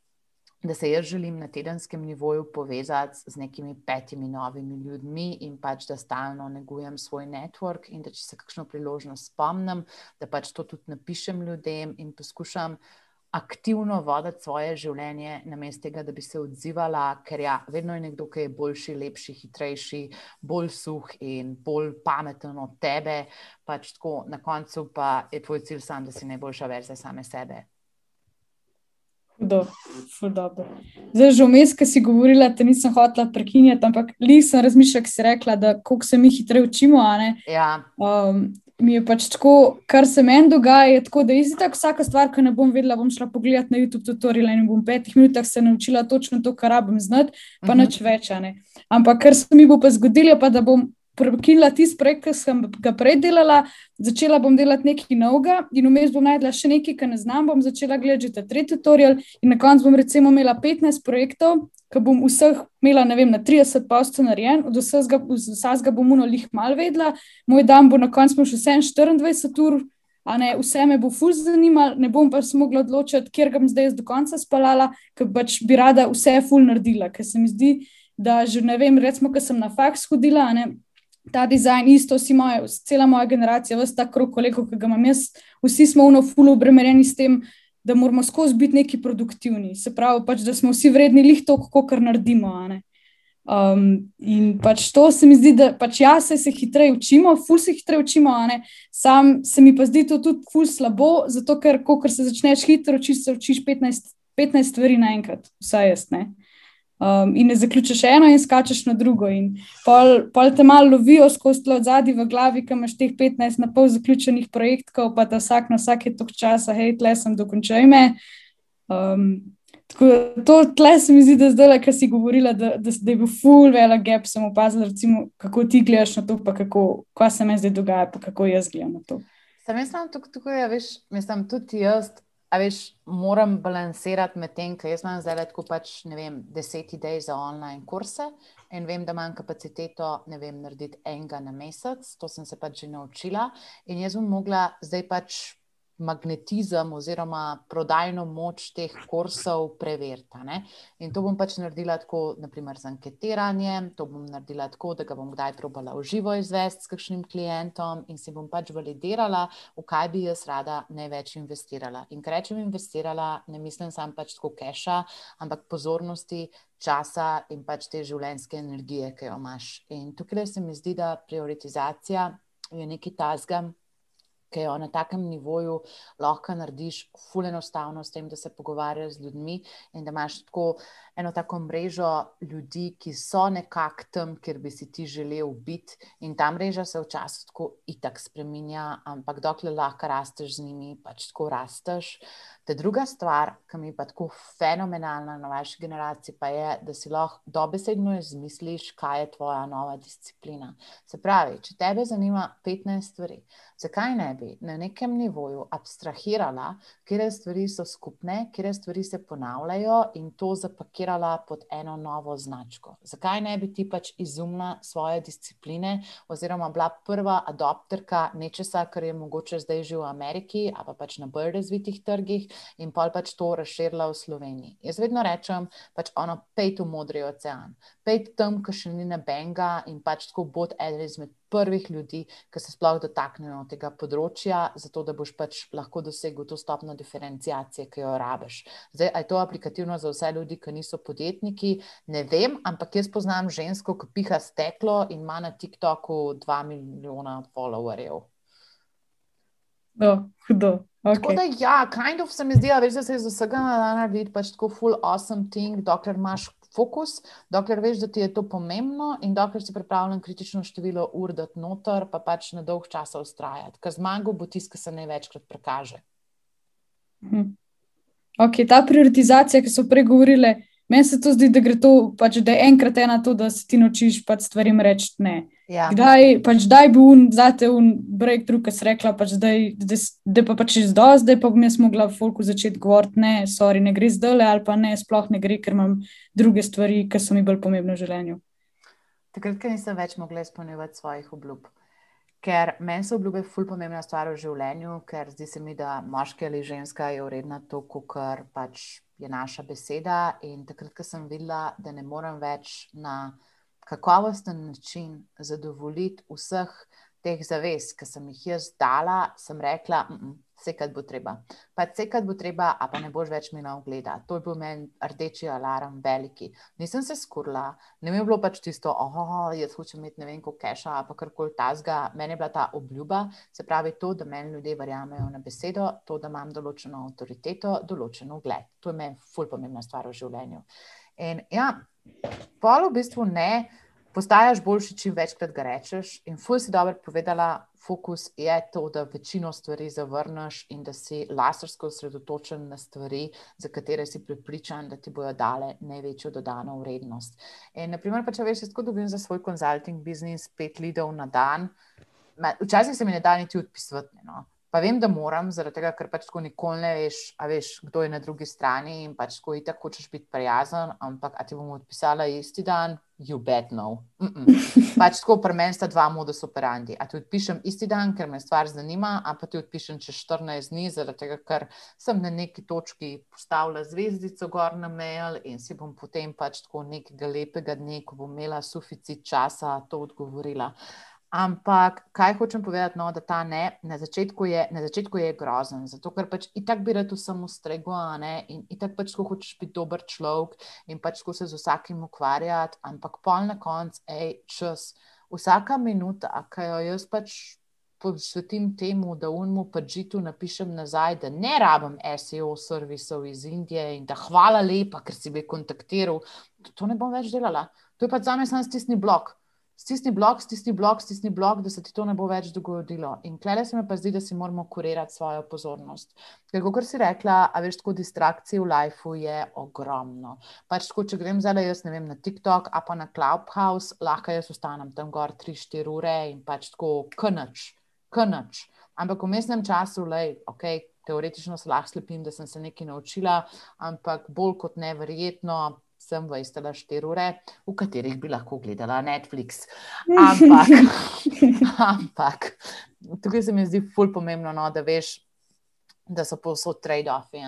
da se jaz želim na tedenskem nivoju povezati z nekimi petimi novimi ljudmi in pač da stalno negujem svoj network in da če se kakšno priložnost spomnim, da pač to tudi napišem ljudem in poskušam aktivno voditi svoje življenje, namesto tega, da bi se odzivala, ker ja, vedno je nekdo, ki je boljši, lepši, hitrejši, bolj suh in bolj pameten od tebe. Pač tako, na koncu pa je tvoj cilj sam, da si najboljša verzija same sebe. Hudo, hudo. Zdaj, že vmes, ki si govorila, da nisem hotela prekinjati, ampak li sem razmišljala, ki si rekla, da koliko se mi hitreje učimo. Ja. Um, mi je pač tako, kar se meni dogaja, je tako, da je tako vsaka stvar, ki ne bom vedela, bom šla pogledat na YouTube tutorial in bom v petih minutah se naučila točno to, kar rabim znati, pa uh mhm. -huh. nič več. Ampak kar se mi bo pa zgodilo, pa da bom prekinila tisti projekt, ki sem ga prej delala, začela bom delati nekaj novega in vmes bom najdla še nekaj, kar ne znam, bom začela gledati ta tretji tutorial in na koncu bom recimo imela 15 projektov, ki bom vseh imela, ne vem, na 30 postov narejen, od vsega bom uno lih mal vedla, moj dan bo na koncu še 24 ur. Ne, vse me bo fuz zanimalo, ne bom pa se mogla odločiti, kjer ga bom zdaj do konca spalala, ker pač bi rada vse ful naredila. Ker se mi zdi, da že ne vem, recimo, ker sem na faks hodila, ne, ta dizajn, isto, vsi moje, cela moja generacija, vse ta krog kolegov, ki ga imam jaz, vsi smo v nofulu obremenjeni s tem, da moramo skozi biti neki produktivni. Se pravi, pač, da smo vsi vredni lih to, kar naredimo. Um, in pač to se mi zdi, da pač ja, se, se hitreje učimo, ful se hitreje učimo, sam se mi pa zdi to tudi ful slabo, zato ker, ko se začneš hitro učiti, se učiš 15, 15 stvari naenkrat, vsaj jaz ne. Um, in ne zaključiš eno, in skačeš na drugo. Pol, pol te malo lovijo skozi tlo zadnji v glavi, ki imaš teh 15 na pol zaključenih projektov, pa da vsak na vsake tok časa, hej, tle sem dokončal ime. Um, tako to tle se mi zdi, da zdaj, ki si govorila, da, da, da je bil full velik gap, sem opazila, recimo, kako ti gledaš na to, pa kako, kaj se mi zdaj dogaja, pa kako jaz gledam na to. Sam jaz sem tukaj, ja, veš, mislim, tudi jaz A veš, moram balansirati med tem, ker jaz imam zdaj tako pač, ne vem, deset idej za online kurse in vem, da imam kapaciteto, ne vem, narediti enega na mesec, to sem se pač že naučila in jaz bom mogla zdaj pač magnetizem oziroma prodajno moč teh kursov preveriti. In to bom pač naredila tako, naprimer z anketiranjem, to bom naredila tako, da ga bom kdaj probala v živo izvesti s kakšnim klientom in si bom pač validirala, v kaj bi jaz rada največ investirala. In ker rečem investirala, ne mislim sam pač tako keša, ampak pozornosti, časa in pač te življenjske energije, ki jo imaš. In tukaj se mi zdi, da prioritizacija je nekaj tasga ki jo na takem nivoju lahko narediš, fully enostavno, s tem, da se pogovarjaš z ljudmi in da imaš tako eno tako mrežo ljudi, ki so nekako tam, kjer bi si ti želel biti. In ta mreža se včasih tako itak spremenja, ampak dokler lahko rasteš z njimi, pač tako rasteš. Ta druga stvar, ki mi je pa tako fenomenalna na vaši generaciji, pa je, da si lahko dobesedno izmisliš, kaj je tvoja nova disciplina. Se pravi, če tebe zanima 15 stvari, zakaj ne bi na nekem nivoju abstrahirala, kje stvari so skupne, kje stvari se ponavljajo in to zapakirala pod eno novo značko. Zakaj ne bi ti pač izumila svoje discipline oziroma bila prva adopterka nečesa, kar je mogoče zdaj že v Ameriki, pa pač na bolj razvitih trgih in pa pač to razširila v Sloveniji. Jaz vedno rečem, pač ono, pej tu modri ocean, pej tam, ki še ni na benga in pač tako bod eden izmed prvih ljudi, ki se sploh dotaknejo tega področja, zato da boš pač lahko dosegel to stopno diferencijacije, ki jo rabiš. Zdaj, je to aplikativno za vse ljudi, ki niso podjetniki? Ne vem, ampak jaz poznam žensko, ki piha steklo in ima na TikToku 2 milijona followerjev. No, hudo. Okay. Tako da, ja, kind of se mi zdi, da se iz vsega naredi pač tako full awesome thing, dokler imaš fokus, dokler veš, da ti je to pomembno in dokler si pripravljen kritično število ur dati noter, pa pač na dolg časa ustrajati. Ker zmago bo tisto, ki se največkrat prekaže. Mhm. Ok, ta prioritizacija, ki so pregovorile, meni se to zdi, da gre to, pač, da je enkrat ena to, da se ti naučiš pač stvarim reči ne. Ja. Kdaj, pač, daj bi un, zate un breakthrough, ki si rekla, pač, da je pa pač izdo, zdaj pa bi jaz mogla v folku začeti govoriti, ne, sorry, ne gre zdaj, ali pa ne, sploh ne gre, ker imam druge stvari, ki so mi bolj pomembne v življenju. Takrat, ker nisem več mogla izpolnjevati svojih obljub. Ker meni so obljube ful pomembna stvar v življenju, ker zdi se mi, da moški ali ženska je uredna to, kar pač je naša beseda. In takrat, ko sem videla, da ne morem več na kakovosten način zadovoljiti vseh teh zavez, ki sem jih jaz dala, sem rekla, vse, kar bo treba. Pa vse, kar bo treba, a pa ne boš več imela ogleda. To je bil meni rdeči alarm, veliki. Nisem se skurla, ne mi je bilo pač tisto, oh, jaz hočem imeti ne vem, kako keša, pa karkoli tazga. Meni je bila ta obljuba, se pravi to, da meni ljudje verjamejo na besedo, to, da imam določeno avtoriteto, določen ugled. To je meni ful pomembna stvar v življenju. In ja, pol v bistvu ne postajaš boljši, čim večkrat ga rečeš. In fuj si dobro povedala, fokus je to, da večino stvari zavrneš in da si lasersko osredotočen na stvari, za katere si pripričan, da ti bodo dale največjo dodano vrednost. In, naprimer, pa če veš, kako dobim za svoj konzulting biznis pet lidov na dan, včasih se mi ne da niti odpisati. No. Pa vem, da moram, zaradi tega, ker pač tako nikoli ne veš, veš, kdo je na drugi strani in pač tako itak hočeš biti prijazen, ampak a ti bomo odpisala isti dan, you bet no. Mm -mm. Pač tako pri meni sta dva modus operandi. A ti odpišem isti dan, ker me stvar zanima, a pa ti odpišem čez 14 dni, zaradi tega, ker sem na neki točki postavila zvezdico gor na mail in si bom potem pač tako nekega lepega dne, ko bom imela suficit časa, to odgovorila. Ampak kaj hočem povedati, no, da ta ne, na začetku je, na začetku je grozen, zato ker pač itak bi rad vsem ustregel in itak pač ko hočeš biti dober človek in pač ko se z vsakim ukvarjati, ampak pol na koncu, hej, čas, vsaka minuta, ki jo jaz pač posvetim temu, da unmu pač žitu napišem nazaj, da ne rabim SEO servisov iz Indije in da hvala lepa, ker si bi kontaktiral, to ne bom več delala. To je pač za me samo stisni blok stisni blok, stisni blok, stisni blok, da se ti to ne bo več dogodilo. In klele se mi pa zdi, da si moramo kurirati svojo pozornost. Ker, kot si rekla, a veš, tako distrakcij v lifeu je ogromno. Pač, tako, če grem zdaj, jaz ne vem, na TikTok, a pa na Clubhouse, lahko jaz ostanem tam gor 3-4 ure in pač tako knač, knač. Ampak v mestnem času, lej, ok. Teoretično se lahko slepim, da sem se nekaj naučila, ampak bolj kot neverjetno, sem vajstala štiri ure, v katerih bi lahko gledala Netflix. Ampak, ampak tukaj se mi zdi ful pomembno, no, da veš, da so povsod trade-offi.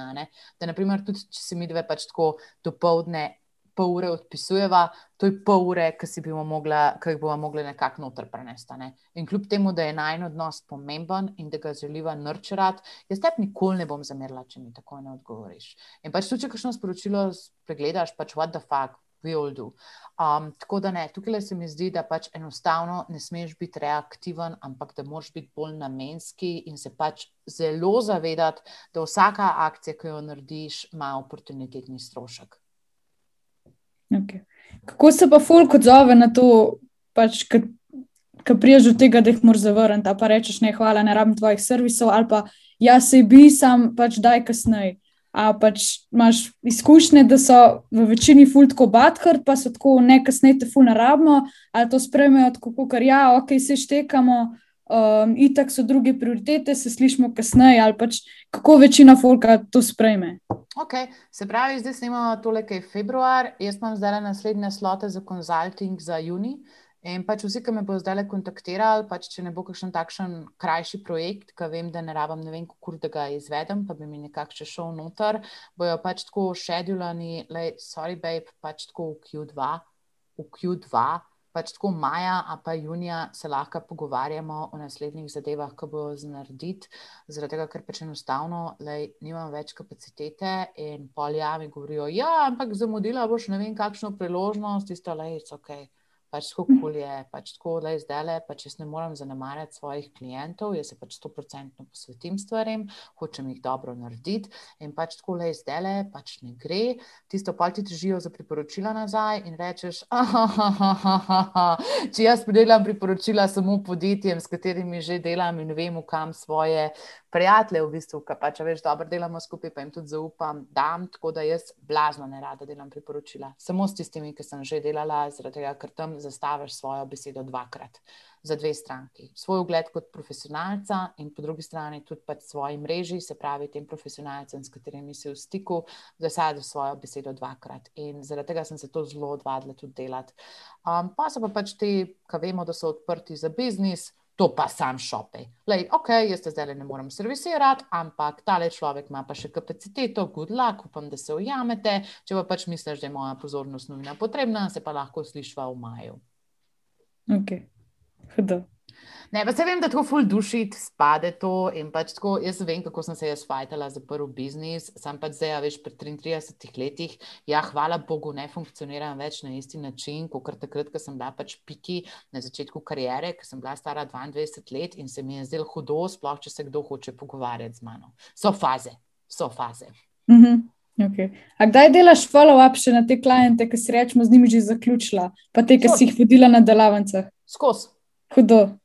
Da, naprimer, tudi če se mi dve pač tako dopoledne pol ure odpisujeva, to je pol ure, ki si bomo mogli, ki jih bomo mogli nekako noter prenesti. Ne? In kljub temu, da je naj odnos pomemben in da ga želiva nurčerati, jaz tebi nikoli ne bom zamerila, če mi tako ne odgovoriš. In pač tudi, če kakšno sporočilo pregledaš, pač what the fuck. Um, tako da ne, tukaj se mi zdi, da pač enostavno ne smeš biti reaktiven, ampak da moraš biti bolj namenski in se pač zelo zavedati, da vsaka akcija, ki jo narediš, ima oportunitetni strošek. Okay. Kako se pa folk odzove na to, pač, ki priješ do tega, da jih moraš zavrniti, pa rečeš, ne, hvala, ne rabim tvojih servisov, ali pa jaz se bi sam, pač daj kasneje. A pač imaš izkušnje, da so v večini ful tako badkrat, pa so tako ne kasneje te ful narabno, ali to spremljajo tako, ker ja, ok, se štekamo, um, itak so druge prioritete, se slišmo kasneje, ali pač kako večina folka to sprejme. Okay. Se pravi, zdaj imamo tole, kaj je februar, jaz imam zdaj naslednje slote za konzulting za juni. In pač vsi, ki me bodo zdaj kontaktirali, pač če ne bo kakšen takšen krajši projekt, ki vem, da ne rabim, ne vem, kako da ga izvedem, pa bi mi nekako še šel noter, bojo pač tako šedulani, le, sorry, babe, pač tako v Q2, v Q2 pač tako maja, a pa junija se lahko pogovarjamo o naslednjih zadevah, ki bo znarediti, zaradi tega, ker pač enostavno lej, nimam več kapacitete in polja mi govorijo, ja, ampak zamudila boš ne vem kakšno priložnost, isto le, ok. Pač tako kul cool je, pač tako le zdaj le, pač jaz ne morem zanemarjati svojih klientov, jaz se pač 100% posvetim stvarem, hočem jih dobro narediti in pač tako le zdaj le, pač ne gre. Tisto pa ti držijo za priporočila nazaj in rečeš, če jaz podeljam priporočila samo podjetjem, s katerimi že delam in vem, kam svoje prijatelje, v bistvu, ki pa če veš, dobro delamo skupaj, pa jim tudi zaupam, dam, tako da jaz blazno ne rada delam priporočila. Samo s tistimi, ki sem že delala, zaradi tega, ker tam zastaviš svojo besedo dvakrat za dve stranki. Svoj ugled kot profesionalca in po drugi strani tudi pač svoji mreži, se pravi tem profesionalcem, s katerimi si v stiku, zasadiš svojo besedo dvakrat. In zaradi tega sem se to zelo odvadila tudi delati. Um, pa so pa pač ti, ki vemo, da so odprti za biznis to pa sam šopej. Lej, ok, jaz te zdaj ne morem servisirati, ampak tale človek ima pa še kapaciteto, good luck, upam, da se ujamete. Če pa pač misliš, da je moja pozornost nujna potrebna, se pa lahko slišva v maju. Ok, hudo. Ne, pa se vem, da tako ful duši spade to in pač tako, jaz vem, kako sem se jaz fajtala za prvi biznis, sem pač zdaj, veš, pred 33 letih, ja, hvala Bogu, ne funkcioniram več na isti način, kot takrat, ko sem bila pač piki na začetku karijere, ko sem bila stara 22 let in se mi je zdelo hudo, sploh če se kdo hoče pogovarjati z mano. So faze, so faze. Mm -hmm. Okay. A kdaj delaš follow-up še na te kliente, ki si rečemo z njimi že zaključila, pa te, ki si jih vodila na delavnicah? Skos. Hudo.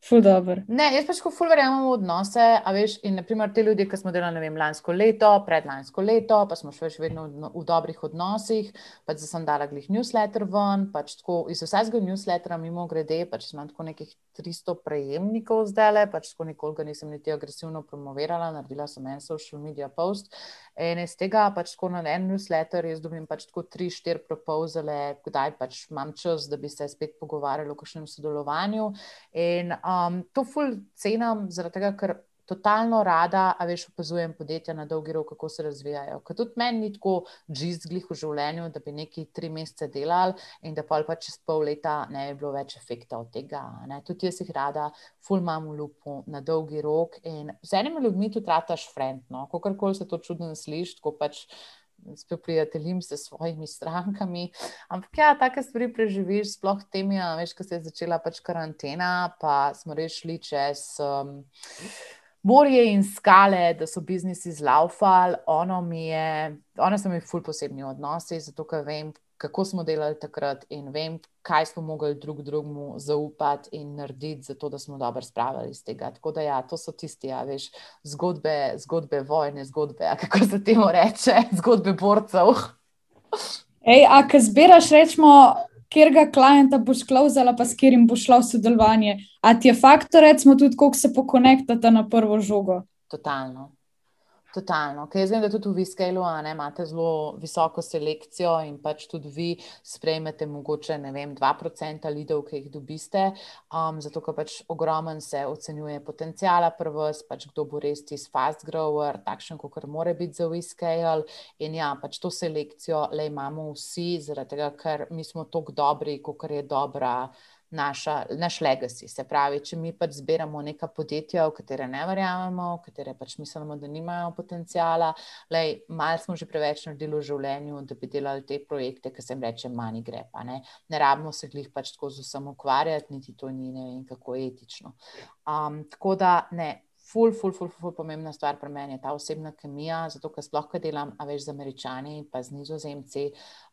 Ful dobro. Ne, jaz pač ko ful verjamem v odnose. Veš, in naprimer te ljudi, ki smo delali vem, lansko leto, predlansko leto, pa smo še vedno v, v dobrih odnosih, pač sem dala glih newsletter ven, pač tako iz vsega newslettera mimo grede, pač imam tako nekih 300 prejemnikov zdaj le, pač tako nikoli nisem niti agresivno promovirala, naredila sem en social media post. In iz tega pač tako na en newsletter jaz dobim pač tako 3-4 propozale, kdaj pač imam čas, da bi se spet pogovarjali o kakšnem sodelovanju. In, um, to ful cenam, zaradi tega, ker totalno rada, a veš, opazujem podjetja na dolgi rok, kako se razvijajo. Ker tudi meni ni tako žizglih v življenju, da bi neki tri mesece delali in da pa čez pol leta ne bi bilo več efekta od tega. Ne. Tudi jaz jih rada, ful imam v lupu na dolgi rok in z enimi ljudmi tudi trataš frendno, kakorkoli se to čudno sliši, tako pač spet prijateljim s svojimi strankami. Ampak ja, take stvari preživiš, sploh temi, veš, ko se je začela pač karantena, pa smo rešili čez. Um, Morje in skale, da so biznisi zlaufali, ono, ono so mi ful posebni odnosi, zato ker vem, kako smo delali takrat in vem, kaj smo mogli drug drugemu zaupati in narediti, zato da smo dobro spravili iz tega. Tako da, ja, to so tisti, ja, veš, zgodbe, zgodbe vojne, zgodbe, kako se temu reče, zgodbe borcev. Ej, a kaj zbiraš, rečemo, kjer ga klienta boš klauzala, pa s katerim boš šla v sodelovanje? A ti je faktor, recimo, tudi koliko se pokonektata na prvo žogo? Totalno. Totalno. Ker jaz vem, da tudi v Viscalu imate zelo visoko selekcijo in pač tudi vi sprejmete mogoče vem, 2% lidov, ki jih dobiste, um, zato ker pač ogromen se ocenjuje potencijala prvs, pač kdo bo res tisti fast grower, takšen, kot mora biti za Viscal. In ja, pač to selekcijo le imamo vsi, zaradi tega, ker mi smo tako dobri, kot je dobra naša, naš legacy. Se pravi, če mi pač zbiramo neka podjetja, v katere ne verjamemo, v katere pač mislimo, da nimajo potencijala, malo smo že preveč naredili v življenju, da bi delali te projekte, ki se jim reče manj gre. Ne? ne rabimo se jih pač tako z vsem ukvarjati, niti to ni ne vem kako etično. Um, tako da ne, ful, ful, ful, ful, pomembna stvar pri meni je ta osebna kemija, zato ker sploh, kaj delam, a veš z američani, pa z nizozemci.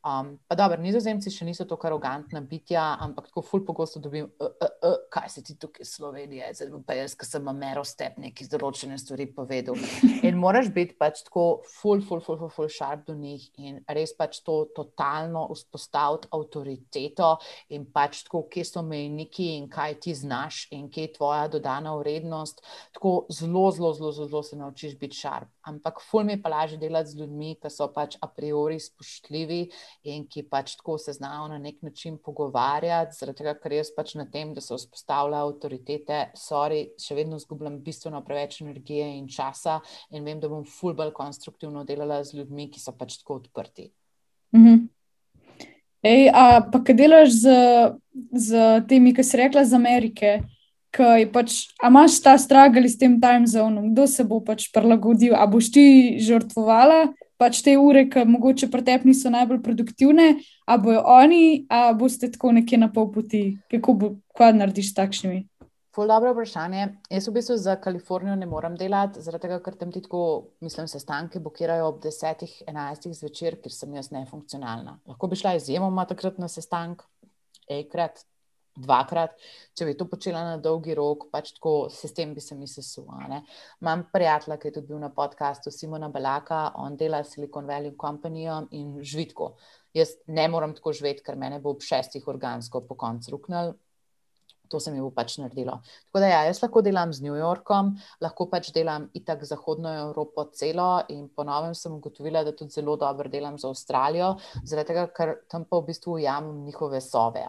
Um, pa dobro, nizozemci še niso tako arogantna bitja, ampak tako ful pogosto dobim, uh, uh, uh, kaj se ti tukaj Slovenije, zdaj pa jaz, ki sem mero step neki določene stvari povedal. In moraš biti pač tako ful, ful, ful, ful, ful sharp do njih in res pač to totalno vzpostaviti avtoriteto in pač tako, kje so mejniki in kaj ti znaš in kje je tvoja dodana vrednost. Tako zelo, zelo, zelo, zelo se naučiš biti šarp. Ampak ful mi je pa lažje delati z ljudmi, ki so pač a priori spoštljivi in ki pač tako se znajo na nek način pogovarjati, zaradi tega, ker jaz pač na tem, da se vzpostavlja avtoritete, sorry, še vedno zgubljam bistveno preveč energije in časa in vem, da bom ful bolj konstruktivno delala z ljudmi, ki so pač tako odprti. Mm -hmm. Ej, a pa kaj delaš z, z temi, ki si rekla, z Amerike? ki pač, imaš ta stragel s tem time zonom, kdo se bo pač prilagodil, a boš ti žrtvovala pač te ure, ki mogoče pri tebi niso najbolj produktivne, a bojo oni, a boste tako nekje na pol poti, kako bo, kaj narediš s takšnimi. Ful dobro vprašanje. Jaz v bistvu za Kalifornijo ne morem delati, zaradi tega, ker tam ti tako, mislim, sestanke blokirajo ob 10-11 zvečer, ker sem jaz nefunkcionalna. Lahko bi šla izjemoma takrat na sestank, enkrat, dvakrat, če bi to počela na dolgi rok, pač tako sistem bi se mi sesul. Imam prijatelja, ki je tudi bil na podkastu Simona Belaka, on dela Silicon Valley Company in živitko. Jaz ne morem tako živeti, ker mene bo ob šestih organsko po koncu ruknil, to se mi bo pač naredilo. Tako da ja, jaz lahko delam z New Yorkom, lahko pač delam itak zahodno Evropo celo in ponovem sem ugotovila, da tudi zelo dobro delam za Avstralijo, zaradi tega, ker tam pa v bistvu ujamem njihove sove.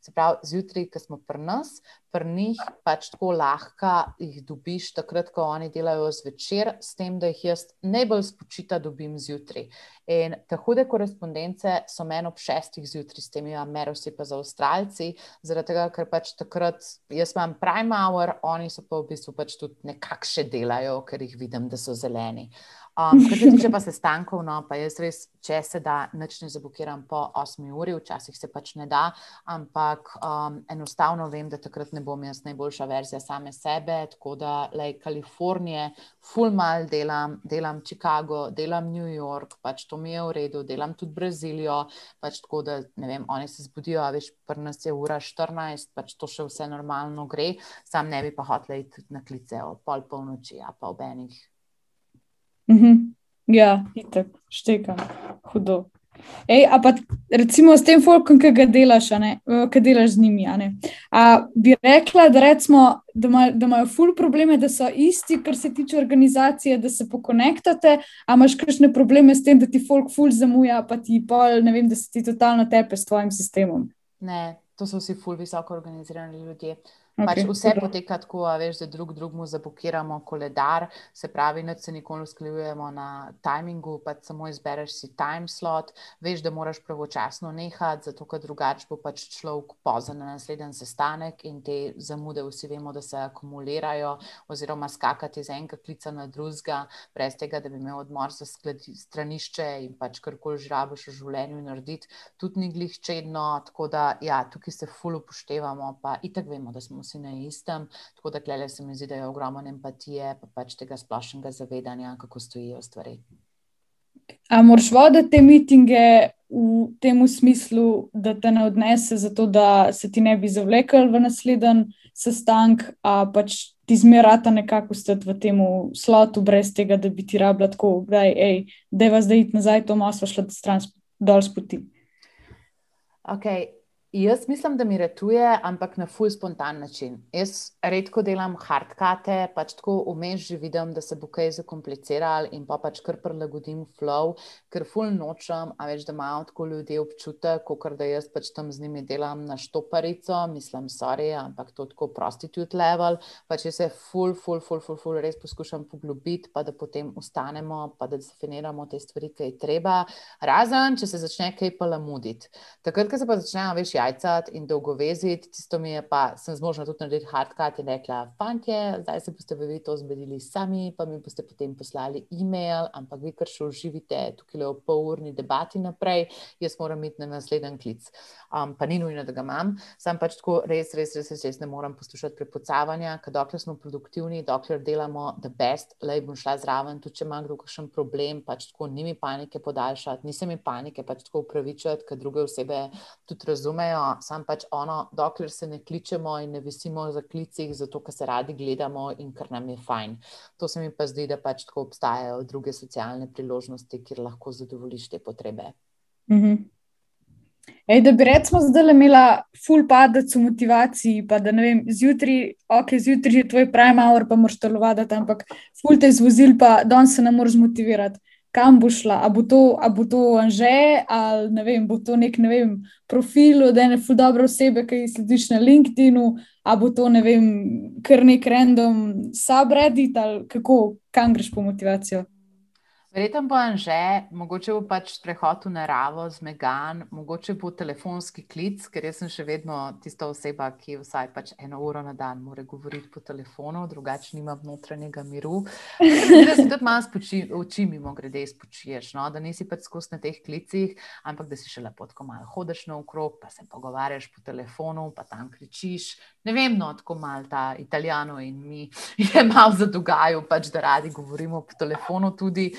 Se pravi, zjutraj, ko smo pri nas, pri njih pač tako lahko jih dobiš, takrat, ko oni delajo zvečer, s tem, da jih jaz najbolj spočita dobim zjutraj. In te hude korespondence so meni ob šestih zjutraj, s temi Amerosi, pa za Avstralci, zaradi tega, ker pač takrat jaz imam prime hour, oni so pa v bistvu pač tudi nekako še delajo, ker jih vidim, da so zeleni. Um, kar se tiče pa sestankov, no, pa jaz res, če se da, nič ne zablokiram po 8 uri, včasih se pač ne da, ampak um, enostavno vem, da takrat ne bom jaz najboljša verzija same sebe. Tako da, lej, Kalifornije, full mal delam, delam Chicago, delam New York, pač to mi je v redu, delam tudi Brazilijo, pač tako da, ne vem, oni se zbudijo, a veš, pri nas je ura 14, pač to še vse normalno gre, sam ne bi pa hotel iti na klice o pol polnoči, a pa ob enih. Mhm. Ja, itek, štekam, hudo. Ej, a pa recimo s tem folkom, ki ga delaš, ki delaš z njimi. A, a bi rekla, da, recimo, da, ima, da imajo ful probleme, da so isti, kar se tiče organizacije, da se pokonektate, a imaš kakšne probleme s tem, da ti folk ful zamuja, pa ti pol, ne vem, da se ti totalno tepe s tvojim sistemom. Ne, to so vsi ful visoko organizirani ljudje. Okay, pač vse poteka tako, veš, da drug drugemu zablokiramo koledar, se pravi, da se nikoli usklajujemo na timingu, pa samo izbereš si time slot, veš, da moraš pravočasno nehati, zato ker drugače bo pač človek pozan na naslednji sestanek in te zamude vsi vemo, da se akumulirajo, oziroma skakati iz enega klica na drugega, brez tega, da bi imel odmor za stranišče in pač karkoli žrabiš v življenju narediti, tudi ni glih čedno, tako da ja, tukaj se ful upoštevamo, pa itak vemo, da smo vsi na istem. Tako da klele se mi zdi, da je ogromno empatije, pa pač tega splošnega zavedanja, kako stojijo stvari. A moraš voditi te mitinge v tem smislu, da te ne odnese, zato da se ti ne bi zavlekel v naslednji sestank, a pač ti zmerata nekako stati v tem slotu, brez tega, da bi ti rabila tako, da je vas zdaj iti nazaj, to maslo šlo stran dol s poti. Okay. Jaz mislim, da mi retuje, ampak na full spontan način. Jaz redko delam hardkate, pač tako vmeš že vidim, da se bo kaj zakompliciral in pa pač kar prilagodim flow, ker full nočem, a več, da imajo tako ljudje občutek, kot da jaz pač tam z njimi delam na štoparico, mislim, sorry, ampak to tako prostitute level, pač jaz se full, full, full, full, full res poskušam poglobiti, pa da potem ustanemo, pa da definiramo te stvari, kaj je treba, razen, če se začne kaj pa lamuditi. Takrat, ko se pa začne, veš, jajcat in dolgo veziti, tisto mi je pa, sem zmožna tudi narediti hardcut in rekla, fantje, zdaj se boste vi to zbedili sami, pa mi boste potem poslali e-mail, ampak vi kar še uživite tukaj le v pol urni debati naprej, jaz moram iti na naslednji klic. Um, pa ni nujno, da ga imam, sem pač tako res, res, res, res, res ne moram poslušati prepocavanja, ker dokler smo produktivni, dokler delamo the best, le bom šla zraven, tudi če ima kdo kakšen problem, pač tako ni mi panike podaljšati, nisem mi panike pač tako upravičati, ker druge osebe tudi razumejo razumejo, sam pač ono, dokler se ne kličemo in ne visimo za klicih, zato ker se radi gledamo in ker nam je fajn. To se mi pa zdi, da pač tako obstajajo druge socialne priložnosti, kjer lahko zadovoljiš te potrebe. Mm -hmm. Ej, da bi recimo zdaj imela full padec v motivaciji, pa da ne vem, zjutraj, ok, zjutraj je tvoj prime hour, pa moraš telovati, ampak full te zvozil, pa danes se ne moreš motivirati kam bo šla. A bo to, a bo to anže, ali ne vem, bo to nek ne vem, profil od ene fu dobre osebe, ki jih slediš na LinkedIn-u, a bo to ne vem, kar nek random subreddit ali kako, kam greš po motivacijo. Verjetno bo on že, mogoče bo pač prehod v naravo, zmegan, mogoče bo telefonski klic, ker jaz sem še vedno tista oseba, ki vsaj pač eno uro na dan mora govoriti po telefonu, drugače nimam notranjega miru. Da se tudi malo oči mimo grede spočiješ, no? da nisi pač skozi na teh klicih, ampak da si še lepo tako malo hodiš naokrog, pa se pogovarjaš po telefonu, pa tam kričiš. Ne vem, no, tako malo ta italijano in mi je malo zadogajal, pač, da radi govorimo po telefonu tudi.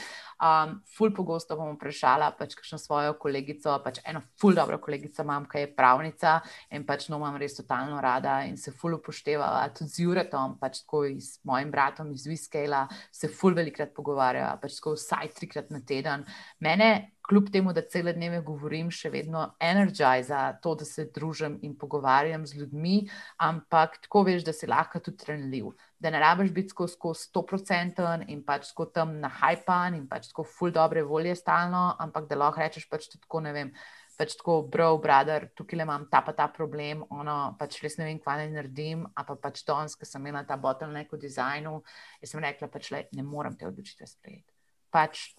Um, ful pogosto bom vprašala, pač kakšno svojo kolegico, pač eno ful dobro kolegico imam, ki je pravnica in pač no imam res totalno rada in se ful upoštevala. Tudi z Juretom, pač tako in s mojim bratom iz Viskela se ful velikrat pogovarjava, pač tako vsaj trikrat na teden. Mene kljub temu, da cele dneve govorim, še vedno energiza to, da se družim in pogovarjam z ljudmi, ampak tako veš, da si lahko tudi trenljiv. Da ne rabiš biti skozi sto procenten in pač tako tam na hajpan in pač tako full dobre volje stalno, ampak da lahko rečeš pač tako, ne vem. Pač tako, bro, brother, tukaj imam ta pa ta problem, ono, pač res ne vem, kaj naj naredim. Pa pač danes, ko sem imela ta bottleneck v dizajnu, sem rekla, pač le, ne morem te odločitve sprejeti. Pač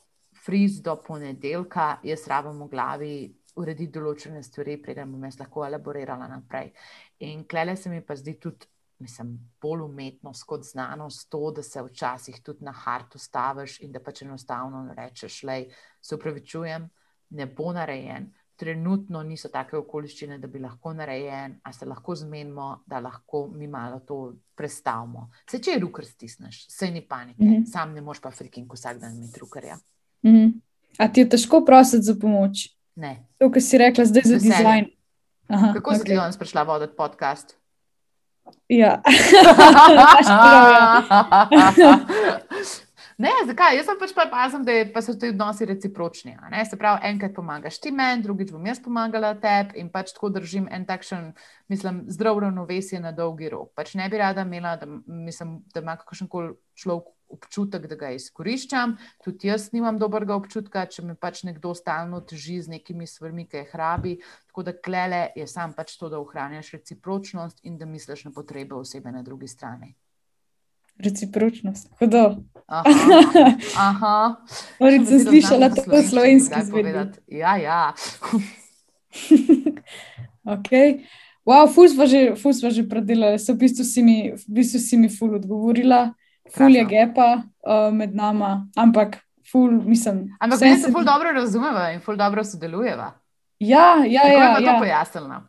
friz do ponedeljka, jaz rabim v glavi urediti določene stvari, preden bom jaz lahko elaborirala naprej. In klele se mi pa zdi tudi, mislim, bolj umetnost kot znanost, to, da se včasih tudi na hartu staviš in da pač enostavno rečeš, le, se upravičujem, ne bo narejen. Trenutno niso take okoliščine, da bi lahko narejen, a se lahko zmenimo, da lahko mi malo to predstavimo. Se če je rukar stisneš, se ni panike, mm -hmm. sam ne moš pa frikin vsak dan imeti rukarja. -hmm. A ti je težko prositi za pomoč? Ne. To, kar si rekla zdaj za dizajn. Aha, Kako okay. si ti danes prišla voditi podcast? Ja. ne, zakaj? Jaz sem pač pa pazem, da pa so ti odnosi recipročni. Se pravi, enkrat pomagaš ti meni, drugič bom jaz pomagala tebi in pač tako držim en takšen, mislim, zdrav ravnovesje na dolgi rok. Pač ne bi rada imela, da, mislim, da ima kakšen koli človek občutek, da ga izkoriščam. Tudi jaz nimam dobrega občutka, če me pač nekdo stalno teži z nekimi stvarmi, ki jih rabi. Tako da klele je sam pač to, da ohranjaš recipročnost in da misliš na potrebe osebe na drugi strani. Recipročnost, hudo. Aha. Moram se slišala tako slovenski zvedeti. Ja, ja. ok. Wow, fus pa že, že predelala, so v bistvu si mi, v bistvu si mi ful odgovorila ful je gepa uh, med nama, ampak ful, mislim. Ampak mi se ful dobro razumeva in ful dobro sodelujeva. Ja, ja, Tako ja. Je ja. to pojasnila.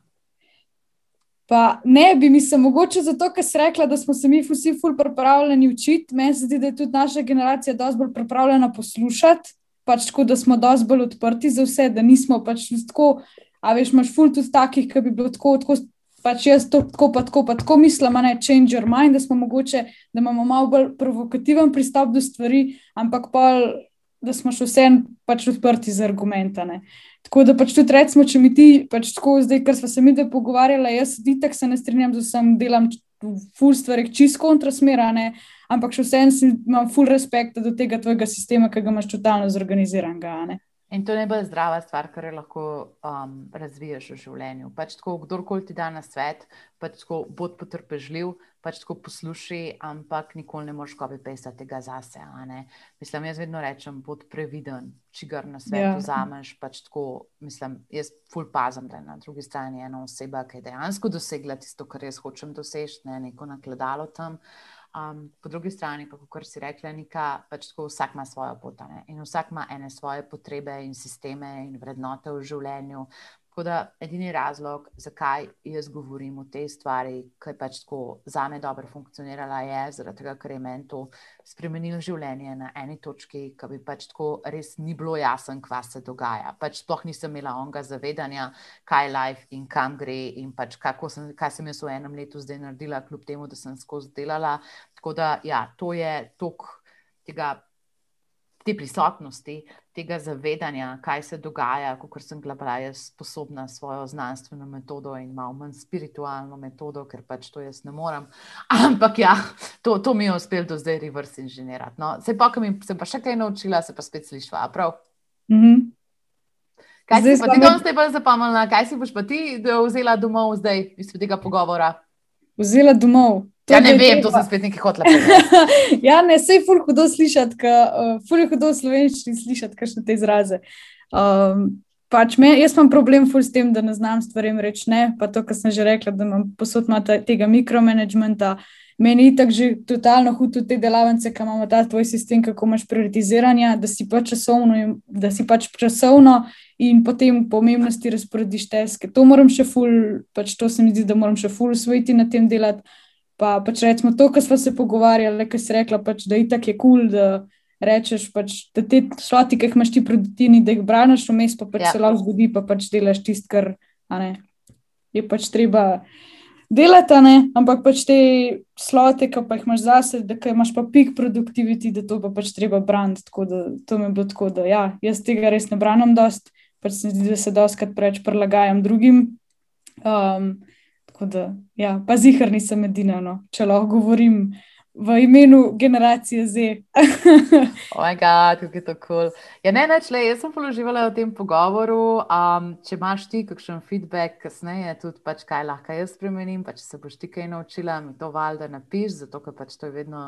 Pa ne bi mi se mogoče zato, ker si rekla, da smo se mi vsi ful pripravljeni učiti. Meni se zdi, da je tudi naša generacija dosti bolj pripravljena poslušati, pač tako, da smo dosti bolj odprti za vse, da nismo pač tako. A veš, imaš ful tudi takih, ki bi bilo tako, tako pač jaz to tako, pa tako, pa tako mislim, da je change your mind, da smo mogoče, da imamo malo bolj provokativen pristop do stvari, ampak pa da smo še vsem pač odprti za argumente. Tako da pač tudi recimo, če mi ti pač tako zdaj, ker smo se mi dve pogovarjali, jaz ditek se ne strinjam z vsem, delam ful stvari čisto kontrasmerane, ampak še vsem imam ful respekt do tega tvojega sistema, ki ga imaš totalno zorganiziranega. In to je najbolj zdrava stvar, kar lahko um, razviješ v življenju. Pač tako, kdorkoli ti da na svet, pač tako, bod potrpežljiv, pač tako poslušaj, ampak nikoli ne moreš kopi pesati tega zase. Mislim, jaz vedno rečem, bod previden, če ga na svet ja. vzameš. Pač tako, mislim, jaz ful pazem, da je na drugi strani ena oseba, ki je dejansko dosegla tisto, kar jaz hočem doseči, ne neko nakladalo tam. Um, po drugi strani, pa kot si rekla, Nika, pač tako vsak ima svojo pot in vsak ima ene svoje potrebe in sisteme in vrednote v življenju. Tako da edini razlog, zakaj jaz govorim o tej stvari, ki je pač tako za me dobro funkcionirala, je zaradi tega, ker je meni to spremenilo življenje na eni točki, ki bi pač tako res ni bilo jasno, kaj se dogaja. Pač sploh nisem imela onega zavedanja, kaj je life in kam gre in pač sem, kaj sem jaz v enem letu zdaj naredila, kljub temu, da sem skozi delala. Tako da ja, to je tok tega te prisotnosti, tega zavedanja, kaj se dogaja, kot sem bila jaz sposobna svojo znanstveno metodo in malo manj spiritualno metodo, ker pač to jaz ne morem. Ampak ja, to, to mi je uspelo do zdaj reverse inženirati. No, se pa, ki sem pa še kaj naučila, se pa spet slišva. Prav. Mm -hmm. Kaj zdaj si pa ti danes najbolj zapomnila, kaj si boš pa ti vzela domov zdaj iz tega pogovora? Vzela domov. Ja, ne vem, to sem spet nekaj hotla. ja, ne, sej ful hudo slišati, uh, ful je hudo slovenščini slišati, kakšne te izraze. Um, pač me, jaz imam problem ful s tem, da ne znam stvarem reči ne, pa to, kar sem že rekla, da imam posod tega mikromanagementa. Meni je tako že totalno hudo te delavnice, ki imamo ta tvoj sistem, kako imaš prioritiziranje, da si pač časovno, da si pač časovno in potem pomembnosti razporediš teske. To moram še ful, pač to se mi zdi, da moram še ful usvojiti na tem delati. Pa pač recimo to, kar smo se pogovarjali, ki si rekla, pač, da je tako kul, cool, da rečeš, pač, da te sloti, ki jih imaš ti produktivni, da jih braniš, vmes pa pač ja. se lahko zgodi, pa pač delaš tisto, kar je pač treba delati, ampak pač te slote, ki pa jih imaš zase, da imaš pa pik produktiviti, da to pa pač treba braniti. Tako da to mi je bilo tako, da ja, jaz tega res ne branim dost, pač se zdi, da se doskrat preveč prilagajam drugim. Um, Tako da, ja, pa zihar nisem edina, no, če lahko govorim v imenu generacije Z. Ojega, kako je to kul. Cool. Ja, ne, ne, čle, jaz sem položivala v tem pogovoru. Um, če imaš ti kakšen feedback kasneje, tudi pač kaj lahko jaz spremenim, pa če se boš ti kaj naučila, mi to valjda napiš, zato ker pač to je vedno.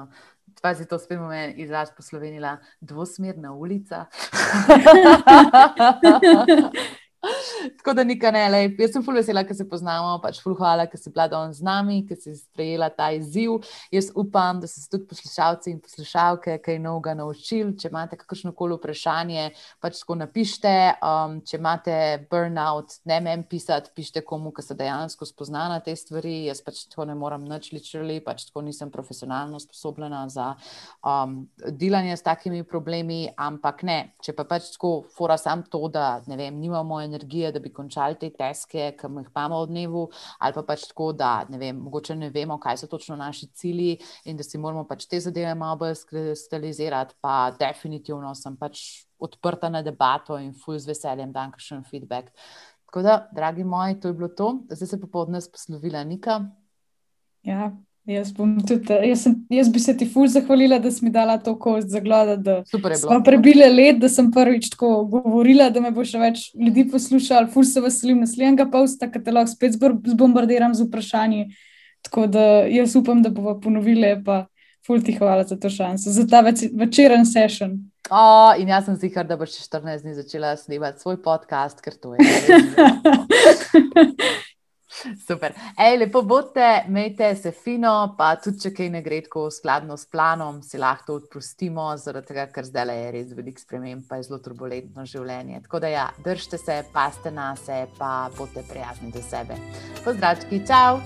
Pazi, to spet bomo izraz poslovenila, dvosmerna ulica. Tako da nikaj ne, le. jaz sem fulj vesela, ker se poznamo, pač fulj hvala, ker si bila danes z nami, ker si sprejela ta izziv. Jaz upam, da so se tudi poslušalci in poslušalke kaj novega naučili. Če imate kakršno koli vprašanje, pač tako napišite. Um, če imate burnout, ne mem pisati, pišite komu, ki se dejansko spozna na te stvari. Jaz pač tako ne morem nič ličiti, pač tako nisem profesionalno sposobljena za um, delanje s takimi problemi, ampak ne, če pa pač tako fora sam to, da ne vem, nimamo energije energije, da bi končali te teske, ki jih imamo v dnevu, ali pa pač tako, da ne vem, mogoče ne vemo, kaj so točno naši cilji in da si moramo pač te zadeve malo bolj skristalizirati. Pa definitivno sem pač odprta na debato in fuj z veseljem dan kakšen feedback. Tako da, dragi moji, to je bilo to. Zdaj se popoldne poslovila Nika. Ja, Jaz, tudi, jaz, sem, jaz bi se ti fulj zahvalila, da si mi dala to kost za glada. Smo prebili let, da sem prvič tako govorila, da me bo še več ljudi poslušal. Fulj se veselim naslednjega posta, ki te lahko spet zbombardiram z vprašanji. Tako da jaz upam, da bomo ponovili. Pa fulj ti hvala za to šanso, za ta več, večeren session. Oh, in jaz sem zihar, da boš 14 dni začela snemati svoj podcast, ker to je. Super. Ej, lepo bote, imejte se fino, pa tudi če kaj ne gre tako skladno s planom, si lahko odpustimo, zaradi tega, ker zdaj je res veliko sprememb, pa je zelo turbulentno življenje. Tako da ja, držite se, paste na se, pa bote prijazni do sebe. Pozdravki, čau!